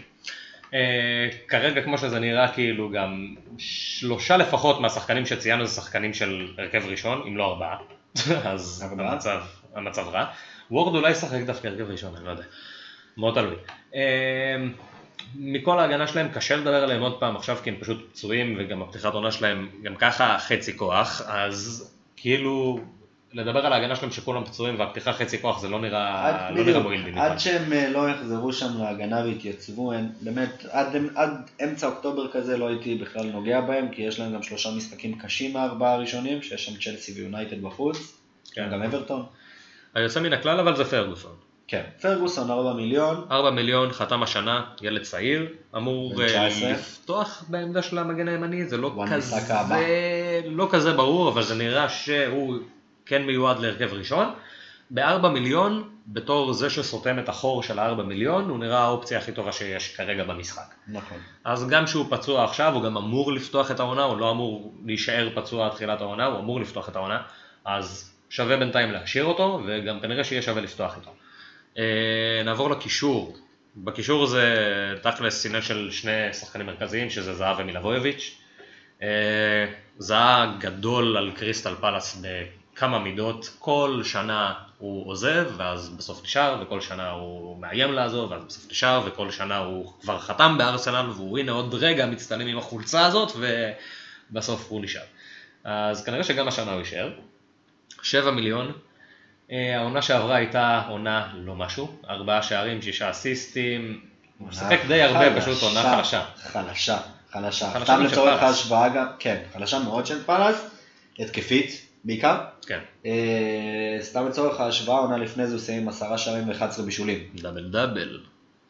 אה, כרגע כמו שזה נראה כאילו גם שלושה לפחות מהשחקנים שציינו זה שחקנים של הרכב ראשון, אם לא ארבעה, אז? המצב, המצב רע. וורד אולי ישחק דווקא הרכב ראשון, אני לא יודע, מאוד תלוי. אה, מכל ההגנה שלהם קשה לדבר עליהם עוד פעם עכשיו כי הם פשוט פצועים וגם הפתיחת עונה שלהם גם ככה חצי כוח, אז כאילו לדבר על ההגנה שלהם שכולם פצועים והפתיחה חצי כוח זה לא נראה, עד, לא נראה מועיל במיוחד. עד שהם אה, לא יחזרו שם להגנה ויתייצבו, הם, באמת, עד, עד אמצע אוקטובר כזה לא הייתי בכלל נוגע בהם, כי יש להם גם שלושה משחקים קשים מהארבעה הראשונים, שיש שם צ'לסי ויונייטד בחוץ, כן. גם אברטון. היוצא מן הכלל אבל זה פרגוסון. כן. פרגוסון 4 מיליון, 4 מיליון, חתם השנה, ילד צעיר, אמור אה, 19. לפתוח בעמדה של המגן הימני, זה לא כזה. לא כזה ברור, אבל זה נראה שהוא כן מיועד להרכב ראשון. ב-4 מיליון, בתור זה שסותם את החור של ה-4 מיליון, הוא נראה האופציה הכי טובה שיש כרגע במשחק. נכון. אז גם שהוא פצוע עכשיו, הוא גם אמור לפתוח את העונה, הוא לא אמור להישאר פצוע עד תחילת העונה, הוא אמור לפתוח את העונה, אז שווה בינתיים להשאיר אותו, וגם כנראה שיהיה שווה לפתוח איתו. אה, נעבור לקישור. בקישור זה תכלס עניין של שני שחקנים מרכזיים, שזה זהב ומילבויביץ'. אה, זהה גדול על קריסטל פלאס בכמה מידות, כל שנה הוא עוזב ואז בסוף נשאר, וכל שנה הוא מאיים לעזוב ואז בסוף נשאר, וכל שנה הוא כבר חתם בארסנל והוא הנה עוד רגע מצטלם עם החולצה הזאת ובסוף הוא נשאר. אז כנראה שגם השנה הוא יישאר. 7 מיליון. אה, העונה שעברה הייתה עונה לא משהו, ארבעה שערים, שישה אסיסטים, הוא משחק די הרבה, פשוט עונה חלשה. חלשה, חלשה. חלשה סתם של לצורך. ההשוואה גם, כן, חלשה מאוד של פאלאס, התקפית בעיקר. כן, אה, סתם לצורך ההשוואה, עונה לפני זה הוא סיים עם עשרה שערים ו-11 בישולים. דאבל דאבל.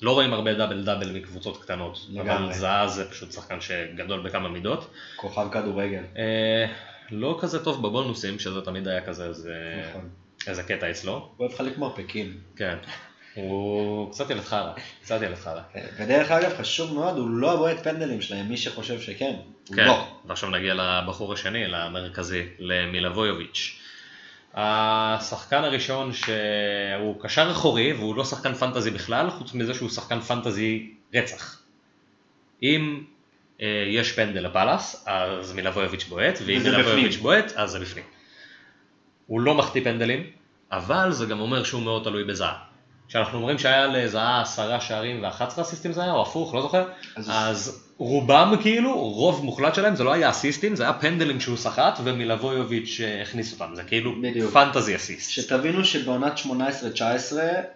לא רואים הרבה דאבל דאבל מקבוצות קטנות, אבל לגמרי. זהה זה פשוט שחקן שגדול בכמה מידות. כוכב כדורגל. אה, לא כזה טוב בבונוסים, שזה תמיד היה כזה איזה, נכון. איזה קטע אצלו. הוא אוהב לחלק מרפקים. כן. הוא קצת ילד חרא, קצת ילד חרא. ודרך אגב, חשוב מאוד, הוא לא הבועט פנדלים שלהם, מי שחושב שכן, הוא כן, לא. ועכשיו נגיע לבחור השני, למרכזי, למילבויוביץ'. השחקן הראשון שהוא קשר אחורי והוא לא שחקן פנטזי בכלל, חוץ מזה שהוא שחקן פנטזי רצח. אם אה, יש פנדל לפאלאס, אז מילבויוביץ' בועט, ואם מילבויוביץ'. בועט, אז זה בפנים. הוא לא מחטיא פנדלים, אבל זה גם אומר שהוא מאוד תלוי בזהה. כשאנחנו אומרים שהיה לזהה עשרה שערים ו-11 אסיסטים זה היה, או הפוך, לא זוכר, אז- אז רובם כאילו, רוב מוחלט שלהם זה לא היה אסיסטים, זה היה פנדלים שהוא סחט ומילבויוביץ' אה, הכניס אותם, זה כאילו בדיוק. פנטזי אסיסט. שתבינו שבעונת 18-19,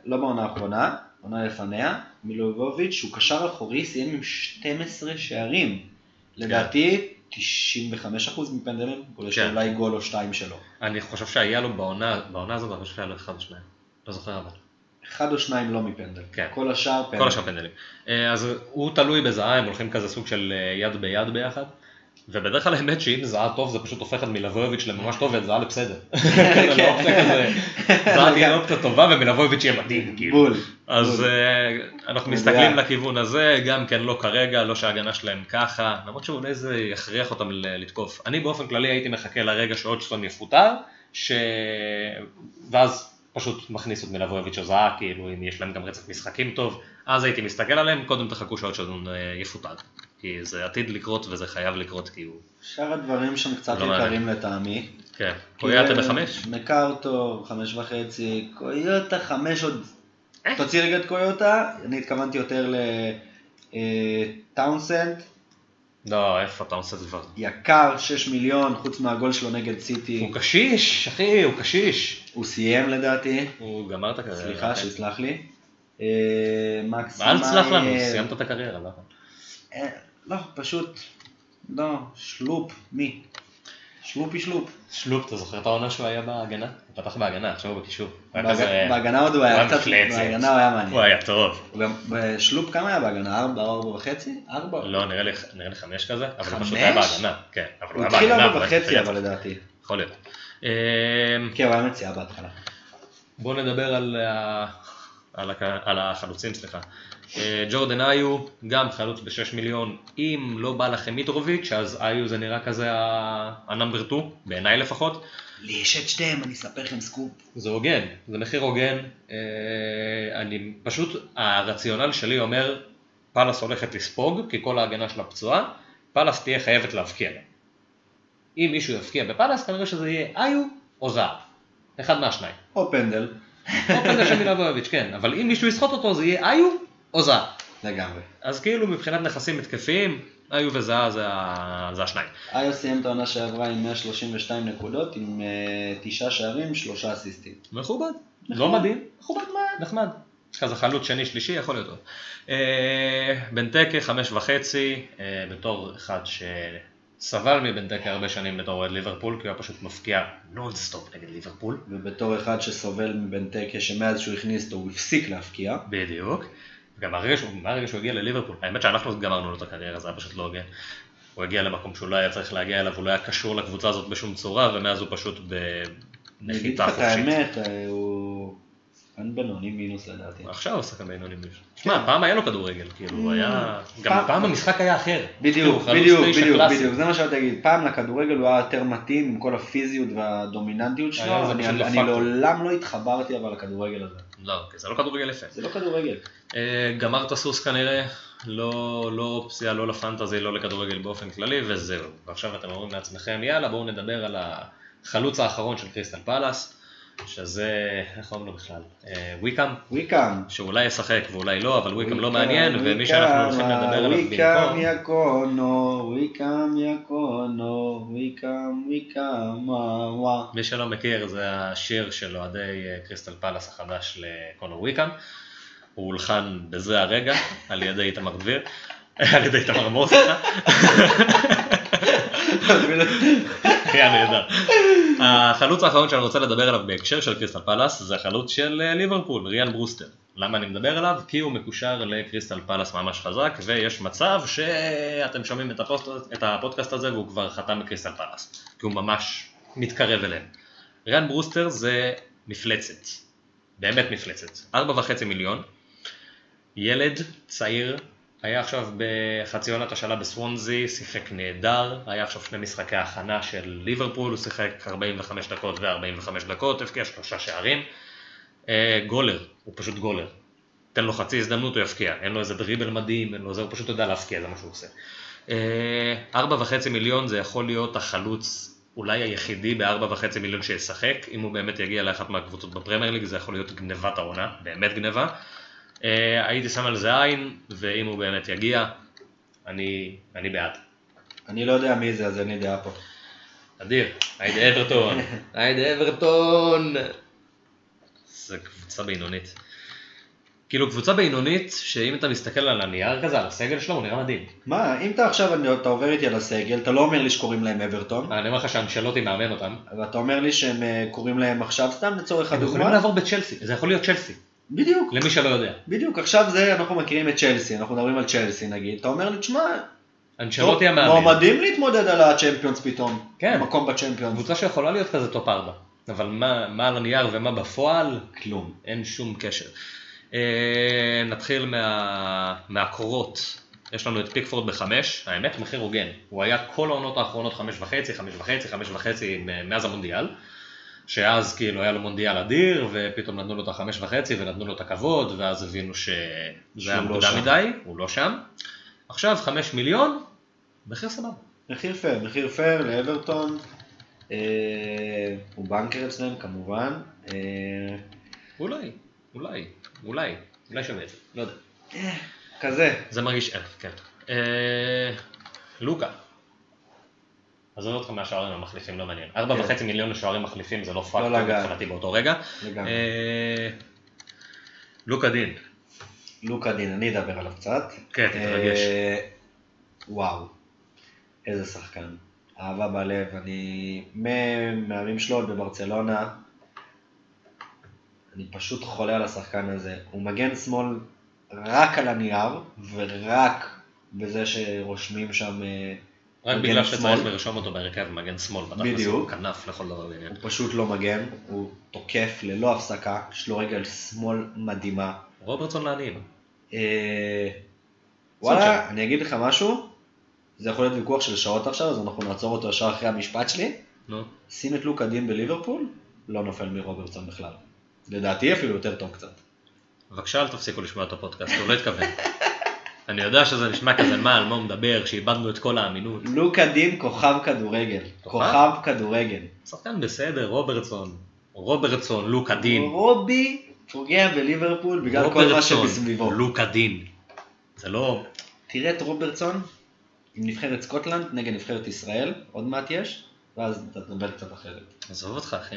לא בעונה האחרונה, עונה לפניה, מילובוביץ' הוא קשר אחורי, סיים עם 12 שערים. לדעתי, 95% מפנדלים, כולל כן. שאולי גול או שתיים שלו. אני חושב שהיה לו בעונה, בעונה הזאת, אני חושב שהיה לו אחד או שניים, לא זוכר אבל. אחד או שניים לא מפנדל. כן. כל השאר פנדל. כל השאר פנדלים. אה, אז הוא תלוי בזהה, הם הולכים כזה סוג של אה, יד ביד ביחד. ובדרך כלל האמת שאם זהה טוב זה פשוט הופך את מילבויביץ' לממש טוב ואת זהה לא אופציה כזה, זהה תהיה אופציה טובה ומילבויביץ' יהיה מדהים כאילו. בול. אז. אה, אנחנו. מסתכלים לכיוון הזה, גם כן לא כרגע, לא שההגנה שלהם ככה, למרות שאולי זה יכריח אותם לתקוף. אני באופן כללי הייתי מחכה לרגע שאודשטון יפוטר, ש... ואז פשוט מכניס את מלבויביץ' או זהה, כאילו אם יש להם גם רצף משחקים טוב, אז הייתי מסתכל עליהם, קודם תחכו שאודשטון אה, יפוטר. כי זה עתיד לקרות וזה חייב לקרות כי הוא... שאר הדברים שם קצת לא יקרים לטעמי. כן. קויאטה בחמש? מקארטו, חמש וחצי, קויוטה חמש עוד... אה. תוציא רגע את קויוטה, אני התכוונתי יותר לטאונסנד, לא, איפה אתה עושה דבר? יקר, 6 מיליון, חוץ מהגול שלו נגד סיטי, הוא קשיש, אחי, הוא קשיש. הוא סיים לדעתי, הוא גמר את הקריירה. סליחה, שיסלח לי. אה, מקס אל תסלח לנו, סיימת את הקריירה, לא? אה, לא, פשוט, לא, שלופ, מי? שלופי שלופ. שלופ, אתה זוכר את העונה שהוא היה בהגנה? הוא פתח בהגנה, עכשיו הוא בקישור. הוא בהגנה עוד הוא היה הוא קצת. בהגנה הוא היה מעניין. הוא היה טוב. הוא בשלופ כמה היה בהגנה? ארבע, ארבע וחצי? ארבע? לא, נראה לי- חמש כזה, אבל הוא חמש? פשוט היה בהגנה. כן, אבל הוא הוא היה התחיל בהגנה. ארבע אבל וחצי היה אבל. לדעתי. יכול להיות. אה, כן, הוא היה מציאה בהתחלה. בואו נדבר על, ה... על. על החלוצים, סליחה. אה, ג'ורדן איו, גם חלוץ ב-6 מיליון, אם לא בא לכם מיטרוביץ', אז איו זה נראה כזה ה number 2, בעיניי לפחות. לי יש את שתיהם, אני אספר לכם סקופ. זה הוגן, זה מחיר הוגן. אה, אני פשוט, הרציונל שלי אומר, פאלאס הולכת לספוג, כי כל ההגנה שלה פצועה, פאלאס תהיה חייבת להבקיע לה. אם מישהו יבקיע בפאלאס, כנראה שזה יהיה איו או זהב. אחד מהשניים. או פנדל. או פנדל של מילבוביץ', כן, אבל אם מישהו יסחוט אותו זה יהיה איו או זהב. לגמרי. אז כאילו מבחינת נכסים התקפיים, איו וזהב זה. זה השניים. איו סיים את העונה שעברה עם 132 נקודות, עם אה, תשעה שערים, שלושה אסיסטים. מכובד. לא מדהים, מכובד מאוד, נחמד. כזה חלוץ שני שלישי יכול להיות טוב. אה, בנטקה חמש וחצי, אה, בתור אחד שסבל מבנטקה הרבה שנים בתור אוהד ליברפול, כי הוא היה פשוט מפקיע נונסטופ נגד ליברפול. ובתור אחד שסובל מבנטקה, שמאז שהוא הכניס אותו הוא הפסיק להבקיע. בדיוק. גם מהרגע שהוא, מהרגע שהוא הגיע לליברפול, האמת שאנחנו גמרנו לו את הקריירה, זה היה פשוט לא הוגן. הוא הגיע למקום שהוא לא היה צריך להגיע אליו, הוא לא היה קשור לקבוצה הזאת בשום צורה, ומאז הוא פשוט בנחיתה לך את חופשית. האמת, אה, הוא... שחקן בינוני מינוס לדעתי. עכשיו הוא שחקן בינוני מינוס. תשמע, פעם היה לו כדורגל, כאילו, הוא היה... גם פעם- המשחק היה אחר. בדיוק, כאילו, בדיוק, בדיוק, זה מה שאתה תגיד. פעם לכדורגל הוא היה יותר מתאים עם כל הפיזיות והדומיננטיות שלו, זה אני-. לעולם לא התחברתי אבל לכדורגל הזה. לא, כי זה לא כדורגל יפה. זה לא כדורגל. אה, גמר את הסוס כנראה, לא לא אופציה, לא לפנטזי, לא לכדורגל באופן כללי, וזהו. ועכשיו אתם אומרים לעצמכם, יאללה, בואו נדבר על החלוץ האחרון של קריסטל פלאס, שזה, איך קוראים לו בכלל? אה, וויקאם, וויקאם. שאולי ישחק ואולי לא, אבל וויקאם לא וויקאם, מעניין, ומי וויקאם, שאנחנו הולכים לדבר עליו וויקאם במקום... יקונו, וויקאם יקונו, וויקאם וויקאם וואו. מי שלא מכיר זה השיר של אוהדי אה, קריסטל פלאס החדש לקונור וויקאם. הוא הולחן בזה הרגע על ידי איתמר דביר, על ידי איתמר מור, סליחה. היה נהדר. החלוץ האחרון שאני רוצה לדבר עליו בהקשר של קריסטל פלאס זה החלוץ של אה, ליברפול, ריאן ברוסטר. למה אני מדבר עליו? כי הוא מקושר לקריסטל פלאס ממש חזק ויש מצב שאתם שומעים את, הפוסט, את הפודקאסט הזה והוא כבר חתם בקריסטל פלאס. כי הוא ממש מתקרב אליהם. ריאן ברוסטר זה מפלצת. באמת מפלצת. ארבע וחצי מיליון. ילד צעיר, היה עכשיו בחצי עונת השאלה בסוונזי, שיחק נהדר, היה עכשיו שני משחקי הכנה של ליברפול, הוא שיחק 45 דקות ו-45 דקות, הבקיע שלושה שערים. אה, גולר, הוא פשוט גולר. תן לו חצי הזדמנות, הוא יבקיע. אין לו איזה דריבל מדהים, אין לו זה, הוא פשוט יודע להבקיע, זה מה שהוא עושה. אה, ארבע וחצי מיליון זה יכול להיות החלוץ אולי היחידי בארבע וחצי מיליון שישחק, אם הוא באמת יגיע לאחת מהקבוצות בפרמייר ליג, זה יכול להיות גנבת העונה, באמת גנבה. אה, הייתי שם על זה עין, ואם הוא באמת יגיע, אני, אני בעד. אני לא יודע מי זה, אז אין לי דעה פה. אדיר, היידה אברטון, היידה אברטון. זה קבוצה בינונית. כאילו קבוצה בינונית, שאם אתה מסתכל על הנייר כזה, על הסגל שלו, הוא נראה מדהים. מה, אם אתה עכשיו, אני- אתה עובר איתי על הסגל, אתה לא אומר לי שקוראים להם אברטון, אני אומר לך שאנצ'לוטי מאמן אותם. ואתה אומר לי שהם אה, קוראים להם עכשיו סתם לצורך הם יכולים הדוגמה. לעבור בצ'לסי, זה יכול להיות צ'לסי, בדיוק, למי שלא יודע. בדיוק, עכשיו זה, אנחנו מכירים את צ'לסי, אנחנו מדברים על צ'לסי נגיד, אתה אומר לי, תשמע, אנצ'לוטי טוב, המאמן. מועמדים להתמודד על הצ'מפיונס פתאום, כן. מקום בצ'מפיונס, קבוצה שיכולה להיות כזה top 4, אבל מה, מה על הנייר ומה בפועל, כלום. אין שום קשר. אה, נתחיל מה, מהקורות. יש לנו את פיקפורד בחמש, האמת מחיר הוגן. הוא היה כל העונות האחרונות חמש וחצי, חמש וחצי, חמש וחצי מ- מאז המונדיאל. שאז כאילו היה לו מונדיאל אדיר, ופתאום נתנו לו את החמש וחצי ונתנו לו את הכבוד, ואז הבינו שזה היה לא מוקדם שם. מדי, הוא לא שם. עכשיו חמש מיליון, מחיר סבבה. מחיר פייר, מחיר פייר לאברטון, אה, הוא בנקר אצלם כמובן, אה, אולי, אולי, אולי, אולי שווה את זה, לא יודע. כזה, זה מרגיש, אה, כן. אה, לוקה. עזוב אותך מהשוערים המחליפים, לא מעניין. ארבע כן. וחצי מיליון לשוערים מחליפים זה לא פקטור לגעת. מבחינתי באותו רגע. אה, לוקה דין. לוקה דין, אני אדבר עליו קצת. כן, תתרגש. אה, וואו, איזה שחקן. אהבה בלב, אני מהימים שלו בברצלונה, אני פשוט חולה על השחקן הזה. הוא מגן שמאל רק על הנייר, ורק בזה שרושמים שם אה, רק בגלל. שצריך לרשום אותו בהרכב מגן שמאל, בדיוק. כנף לכל דבר ועניין. הוא פשוט לא מגן, הוא תוקף ללא הפסקה, יש לו רגל שמאל מדהימה. רוברטסון לעניים. אה, וואלה, אני אגיד לך משהו, זה יכול להיות ויכוח של שעות עכשיו, אז אנחנו נעצור אותו ישר אחרי המשפט שלי. נו, שים את לוקה דין בליברפול, לא נופל מרוברטסון בכלל. לדעתי אפילו יותר טוב קצת. בבקשה אל תפסיקו לשמוע את הפודקאסט, הוא לא התכוון. אני יודע שזה נשמע כזה מה, על מה הוא מדבר, שאיבדנו את כל האמינות. לוקה דין כוכב כדורגל. כוכב? כדורגל. שחקן בסדר, רוברטסון. רוברטסון, לוקה דין. רובי פוגע בליברפול בגלל כל מה שמסביבו. לוקה דין. זה לא... תראה את רוברטסון עם נבחרת סקוטלנד נגד נבחרת ישראל, עוד מעט יש, ואז אתה תדבר קצת אחרת. עזוב אותך אחי.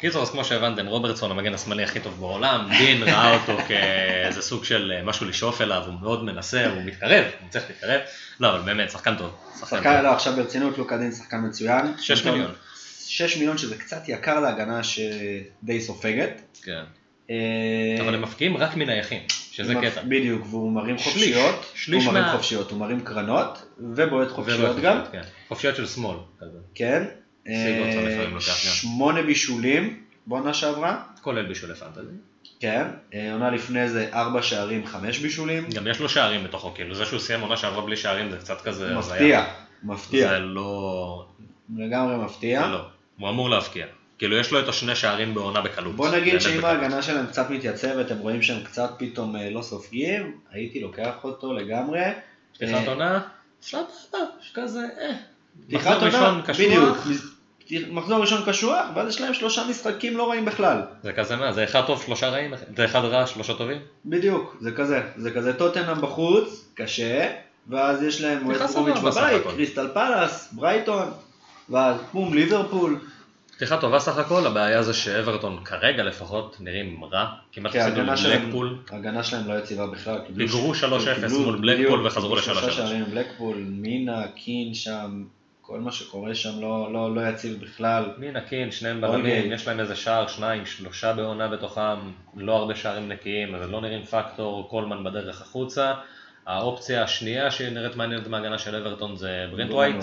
קיצור, אז כמו שהבנתם, רוברטסון המגן השמאלי הכי טוב בעולם, דין ראה אותו כאיזה סוג של אה, משהו לשאוף אליו, הוא מאוד מנסה, הוא מתקרב, הוא צריך להתקרב. לא, אבל באמת, שחקן טוב. שחקן שחקן, טוב. לא, עכשיו ברצינות, לוקה דין שחקן מצוין. שש מיליון. 6 מיליון שזה קצת יקר להגנה שדי סופגת. כן. אה, אבל הם מפקיעים רק מנייחים, שזה קטע. בדיוק, והוא מרים חופשיות, הוא מרים חופשיות, הוא מרים קרנות, ובועט חופשיות גם, כן. חופשיות של שמאל. כן. אה, לפעמים לוקח גם. שמונה בישולים בעונה שעברה, כולל בישולי פנטזי. כן. אה, עונה לפני זה ארבע שערים, חמש בישולים. גם יש לו שערים בתוכו, כאילו זה שהוא סיים עונה שעברה בלי שערים זה קצת כזה... מפתיע. מפתיע, זה לא... לגמרי מפתיע. לא. הוא אמור להבקיע. כאילו יש לו את השני שערים בעונה בקלות. בוא נגיד שאם. ההגנה שלהם קצת מתייצבת, הם רואים שהם קצת פתאום אה, לא סופגים, הייתי לוקח אותו לגמרי. פתיחת עונה, סבבה, כזה, אה. מחזור ראשון קשוח, בדיוק. מחזור ראשון קשוח, ואז יש להם שלושה משחקים לא רעים בכלל. זה כזה מה, זה אחד טוב, שלושה רעים, זה אחד רע, שלושה טובים? בדיוק, זה כזה. זה כזה טוטנאם בחוץ, קשה, ואז יש להם ווסט סבבה סך בבית. קריסטל פלאס, ברייטון, ואז בום, ליברפול. פתיחה טובה סך הכל, הבעיה זה שאברטון כרגע לפחות נראים רע, כמעט כי הפסידו לבלקפול, ההגנה שלהם לא יציבה בכלל. פיגרו ש- 3-0 קיבלו- מול בלקפול וחזרו קיבלו שלושה ל-3-3. שערים בלקפול, מינה, קין שם, כל מה שקורה שם לא- לא לא יציב בכלל. מינה קין, שניהם אוקיי. בלמים, יש להם איזה שער, שניים, שלושה בעונה בתוכם, לא הרבה שערים נקיים, אז לא נראים פקטור, קולמן בדרך החוצה. האופציה השנייה שנראית מעניינת מההגנה של אברטון זה ברנט ווייט,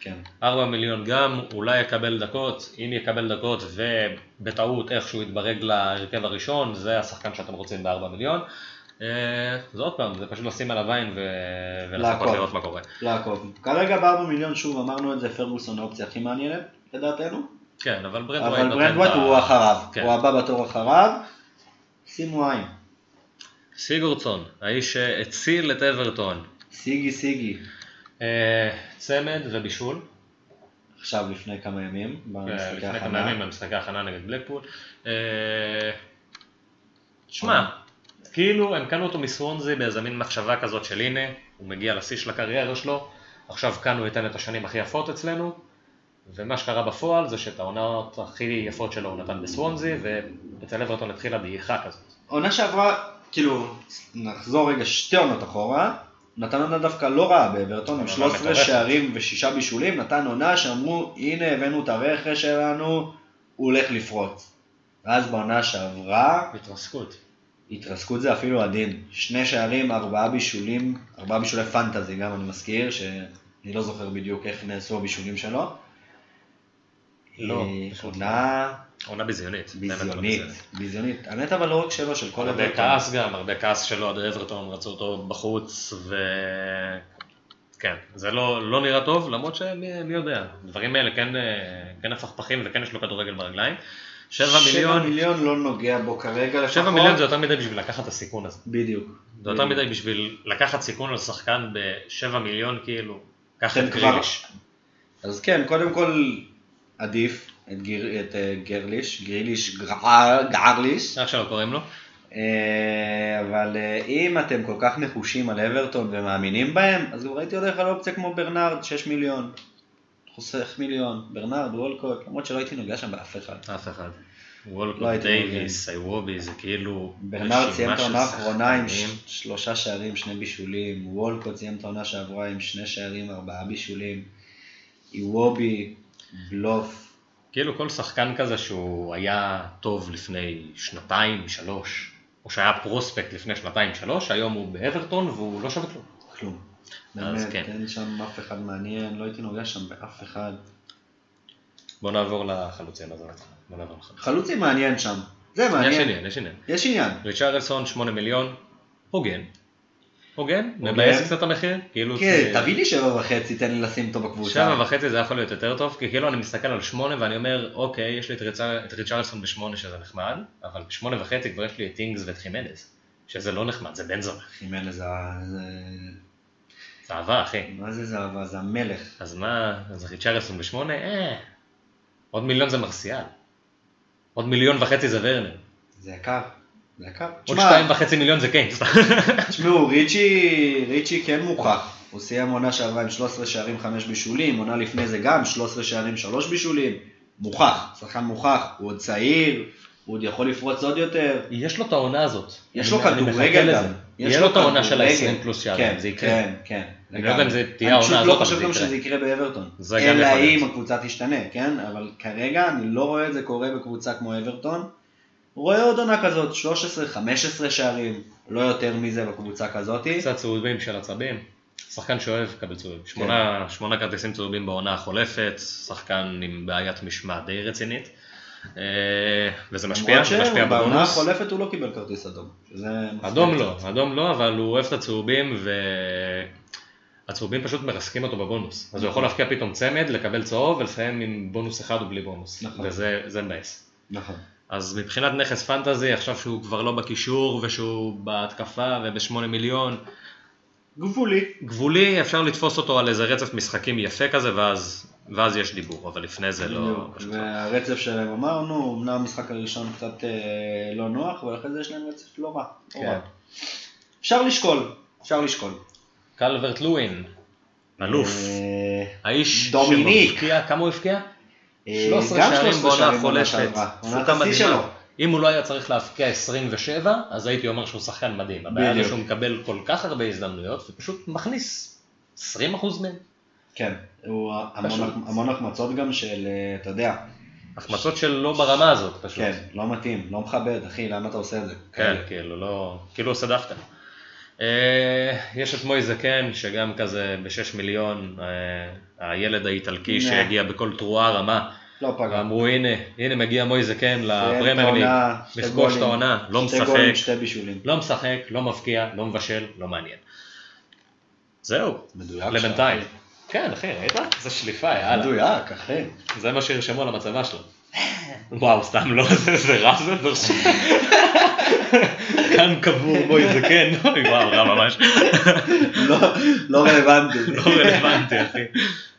כן. 4 מיליון גם, אולי יקבל דקות, אם יקבל דקות ובטעות איכשהו יתברג להרכב הראשון, זה השחקן שאתם רוצים ב-4 מיליון. אה, זה עוד פעם, זה פשוט לשים עליו עין ולחכות. לראות מה קורה. לעקוב. כרגע ב-4 מיליון, שוב אמרנו את זה, פרגוסון האופציה הכי מעניינת, לדעתנו. כן, אבל ברנתווייט אבל ברנתווייט הוא אחריו, כן. הוא הבא בתור אחריו. שימו עין. סיגורדסון, האיש שהציל את אברטון. סיגי סיגי. אה, צמד ובישול, עכשיו לפני כמה ימים, אה, במשחקי לפני כמה. ימים במשחקי ההכנה נגד בלקפול. אה, שמע, כאילו הם קנו אותו מסוונזי באיזה מין מחשבה כזאת של הנה, הוא מגיע לשיא של הקריירה שלו, עכשיו כאן הוא ייתן את השנים הכי יפות אצלנו, ומה שקרה בפועל זה שאת העונות הכי יפות שלו הוא נתן בסוונזי, ואצל אברטון התחילה דעיכה כזאת. עונה שעברה, כאילו, נחזור רגע שתי עונות אחורה, נתן עונה דווקא לא רעה באברטון, עם עונה 13 מטורפת. שערים ושישה בישולים, נתן עונה שאמרו, הנה הבאנו את הרכש שלנו, הוא הולך לפרוץ. ואז בעונה שעברה, התרסקות. התרסקות זה אפילו עדין. שני שערים, ארבעה בישולים, ארבעה בישולי פנטזי גם אני מזכיר, שאני לא זוכר בדיוק איך נעשו הבישולים שלו. לא, אה, עונה עונה ביזיונית. ביזיונית, ביזיונית. האמת אבל לא רק שלו, של כל הרבה אברטון. כעס גם, הרבה כעס שלו עד אברטון, רצו אותו בחוץ, ו... כן, זה לא, לא נראה טוב, למרות מי יודע, דברים האלה כן, אה, כן הפכפכים וכן יש לו כדורגל ברגליים. שבע מיליון, מיליון לא נוגע בו כרגע לפחות. שבע מיליון זה יותר מדי בשביל לקחת את הסיכון הזה. בדיוק. זה יותר מדי בשביל לקחת סיכון על שחקן בשבע מיליון, כאילו, קח את גריליש. אז כן, קודם כל עדיף את, גיר, את אה, גרליש, גריליש, גר, גרליש, איך שלא קוראים לו? אה, אבל אה, אם אתם כל כך נחושים על אברטון ומאמינים בהם, אז גם הייתי הולך על אופציה כמו ברנרד, 6 מיליון. חוסך מיליון, ברנרד, וולקוט, למרות שלא הייתי נוגע שם באף אחד. אף אחד. לא וולקוט, הייתי דייוויס, איוובי, זה כאילו ברנרד סיים את העונה האחרונה עם שלושה שערים, שני בישולים, וולקוט סיים את העונה שעברה עם שני שערים, ארבעה בישולים, איוובי, בלוף, כאילו כל שחקן כזה שהוא היה טוב לפני שנתיים, שלוש, או שהיה פרוספקט לפני שנתיים, שלוש, היום הוא באברטון והוא לא שווה כלום. כלום. באמת, כן. אין שם אף אחד מעניין, לא הייתי נוגע שם באף אחד. בוא נעבור לחלוצים הזה. בוא נעבור לחלוצים. חלוצי מעניין שם, זה יש מעניין. עניין, יש עניין. יש עניין. ריצ'רלסון 8 מיליון, הוגן. הוגן? מבאס קצת המחיר? כאילו... כן, תביא לי שבע וחצי, תן לי לשים אותו בקבוצה. שבע וחצי זה יכול להיות יותר טוב, כי כאילו אני מסתכל על שמונה ואני אומר, אוקיי, יש לי את ריצ'ר- את ריצ'רלסון בשמונה שזה נחמד, אבל בשמונה וחצי כבר יש לי את אינגס ואת חימנז, שזה לא נחמד, זה בן זונה. חימנז, זה... זה- זה אהבה, אחי. מה זה זהבה? זה המלך. אז מה, אז ריצ'רלסון בשמונה? אה, עוד מיליון זה מרסיאל. עוד מיליון וחצי זה ורנר. זה יקר. זה יקר. עוד שתיים וחצי מיליון זה קיינס. תשמעו, ריצ'י, ריצ'י כן מוכח. הוא סיים עונה שעברה עם 13 שערים 5 בישולים, עונה לפני זה גם 13 שערים 3 בישולים. מוכח, שחקן מוכח. הוא עוד צעיר, הוא עוד יכול לפרוץ עוד יותר. יש לו את העונה הזאת. יש אני- לו אני כדורגל. גם. יש לו את העונה של כדורגל. ה-20 פלוס שערים, כן, זה יקרה. כן, כן. אני לא יודע אם זה תהיה אני העונה פשוט הזאת, לא אבל חושב זה גם. שזה יקרה באברטון. זה גם אלא יכול להיות. אם הקבוצה תשתנה, כן? אבל כרגע אני לא רואה את זה קורה בקבוצה כמו אברטון. רואה עוד עונה כזאת, 13-15 שערים, לא יותר מזה בקבוצה כזאת. קצת צהובים של עצבים. שחקן שאוהב לקבל צהובים. שמונה, שמונה כרטיסים צהובים בעונה החולפת, שחקן עם בעיית משמעת די רצינית. אה, וזה משפיע, זה משפיע בעונה בבונוס. החולפת הוא לא קיבל כרטיס אדום. אדום לא. אדום לא, אבל הוא אוהב את הצהובים והצהובים פשוט מרסקים אותו בבונוס. אז הוא יכול להפקיע פתאום צמד, לקבל צהוב ולסיים עם בונוס אחד ובלי בונוס. נכון. וזה זה מבאס. נכון. אז מבחינת נכס פנטזי, עכשיו שהוא כבר לא בקישור ושהוא בהתקפה ובשמונה מיליון, גבולי. גבולי, אפשר לתפוס אותו על איזה רצף משחקים יפה כזה, ואז, ואז יש דיבור, אבל לפני זה לא... בדיוק. והרצף שלהם אמרנו, אמנם המשחק הראשון קצת אה, לא נוח, אבל אחרי זה יש להם רצף לא רע. לא כן. אפשר לשקול, אפשר לשקול. קלברט לואין, אלוף, אה, האיש דומיניק. שמבקיע, כמה הוא הבקיע? אה, 13 גם שערים 13 בעונה החולפת. עונת תפוקה מדהימה. אם הוא לא היה צריך להבקיע 27, אז הייתי אומר שהוא שחקן מדהים. הבעיה בדיוק. שהוא מקבל כל כך הרבה הזדמנויות, ופשוט מכניס 20% מהם. כן, הוא המון- החמצות גם של, אה, אתה יודע, החמצות של לא ברמה הזאת, פשוט. כן, לא מתאים, לא מכבד, אחי, למה אתה עושה את זה? כן, כאילו, לא... כאילו עושה דווקא. אה, יש את מויזה קן, שגם כזה בשש מיליון, אה, הילד האיטלקי. שהגיע בכל תרועה רמה, לא פגע. ואמרו הנה, הנה מגיע מויזה קן סיים את לפרמייר ליג, העונה, שתי לכבוש את העונה, לא שתי משחק, גולים, שתי בישולים. לא משחק, לא מבקיע, לא מבשל, לא מעניין. זהו. לבינתיים. כן, אחי, ראית? זה שליפה, יאללה. מדויק, אחי. זה מה שירשמו על המצבה שלו. וואו, סתם לא, זה רע זה פשוט. כאן קבור בוי זה כן, אוי וואו, רע ממש. לא- לא רלוונטי. לא רלוונטי, אחי.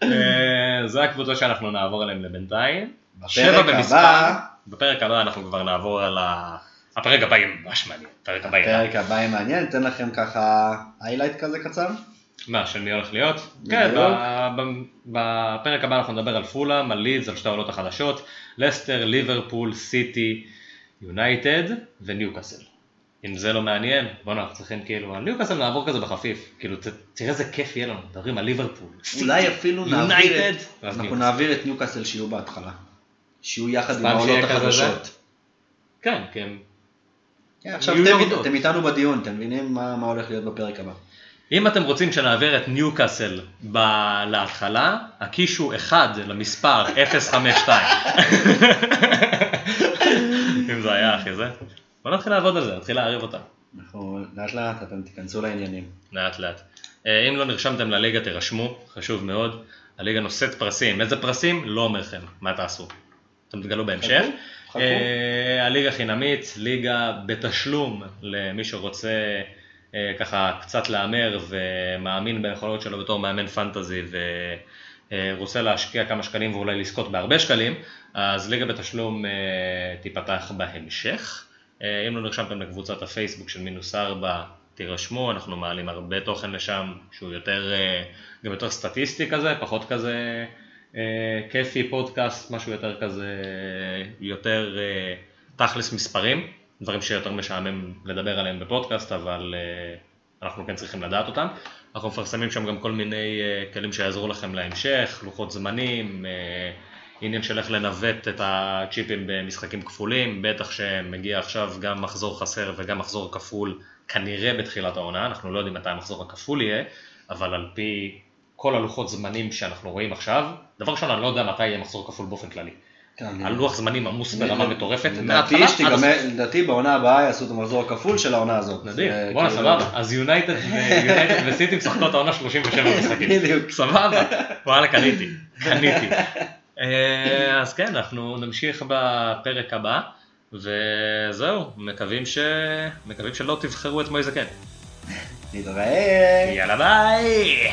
אה, זה הקבוצה שאנחנו נעבור עליהן לבינתיים. שבע בפרק במספר. הבא, בפרק הבא אנחנו כבר נעבור על ה... הפרק הבא יהיה ממש מעניין. הפרק הבא יהיה... מעניין, ניתן לכם ככה היילייט כזה קצר. מה, של מי הולך להיות? כן, ב- ב- בפרק הבא אנחנו נדבר על פולאם, על לידס, על שתי העולות החדשות, לסטר, ליברפול, סיטי, יונייטד וניוקאסל. אם זה לא מעניין, בוא'נה, אנחנו צריכים כאילו, על ניוקאסל נעבור כזה בחפיף, כאילו, תראה איזה כיף יהיה לנו, מדברים על ליברפול. אולי אפילו נעביר. את... אנחנו ניוקאסל. נעביר את ניוקאסל שיהיו בהתחלה. שיהיו יחד עם העולות החדשות. כן, כן. עכשיו אתם- איתנו בדיון, אתם מבינים מה מה הולך להיות בפרק הבא. אם אתם רוצים שנעביר את ניוקאסל ב- להתחלה, הקישו 1 למספר 052. אם זה היה אחי זה. בוא נתחיל לעבוד על זה, נתחיל לערב אותם. אנחנו לאט לאט אתם תיכנסו לעניינים. לאט לאט. אה, אם לא נרשמתם לליגה תירשמו, חשוב מאוד. הליגה נושאת פרסים. איזה פרסים? לא אומר לכם. מה תעשו? אתם תגלו בהמשך. חכו, חכו. אה, הליגה חינמית, ליגה בתשלום למי שרוצה ככה קצת להמר ומאמין ביכולות שלו בתור מאמן פנטזי ורוצה להשקיע כמה שקלים ואולי לזכות בהרבה שקלים, אז ליגה בתשלום אה, תיפתח בהמשך. אה, אם לא נרשמתם לקבוצת הפייסבוק של מינוס ארבע, תירשמו, אנחנו מעלים הרבה תוכן לשם שהוא יותר, אה, גם יותר סטטיסטי כזה, פחות כזה אה, כיפי, פודקאסט, משהו יותר כזה, יותר אה, תכלס מספרים, דברים שיותר משעמם לדבר עליהם בפודקאסט, אבל אה, אנחנו כן צריכים לדעת אותם. אנחנו מפרסמים שם גם כל מיני אה, כלים שיעזרו לכם להמשך, לוחות זמנים, אה, עניין של איך לנווט את הצ'יפים במשחקים כפולים, בטח שמגיע עכשיו גם מחזור חסר וגם מחזור כפול כנראה בתחילת העונה, אנחנו לא יודעים מתי המחזור הכפול יהיה, אבל על פי כל הלוחות זמנים שאנחנו רואים עכשיו, דבר ראשון, אני לא יודע מתי יהיה מחזור כפול באופן כללי. כן, הלוח זמנים עמוס ברמה מטורפת, לדעתי הסוף. לדעתי בעונה הבאה יעשו את המחזור הכפול של העונה הזאת. נדיר, זה בואנה כאילו- סבבה, אז יונייטד וסיטי משחקות העונה 37 משחקים. בדיוק. סבבה, וואלה קניתי, קניתי. אה, אז כן, אנחנו נמשיך בפרק הבא, וזהו, מקווים ש... מקווים שלא תבחרו את מויזה כן. נתראה. יאללה ביי!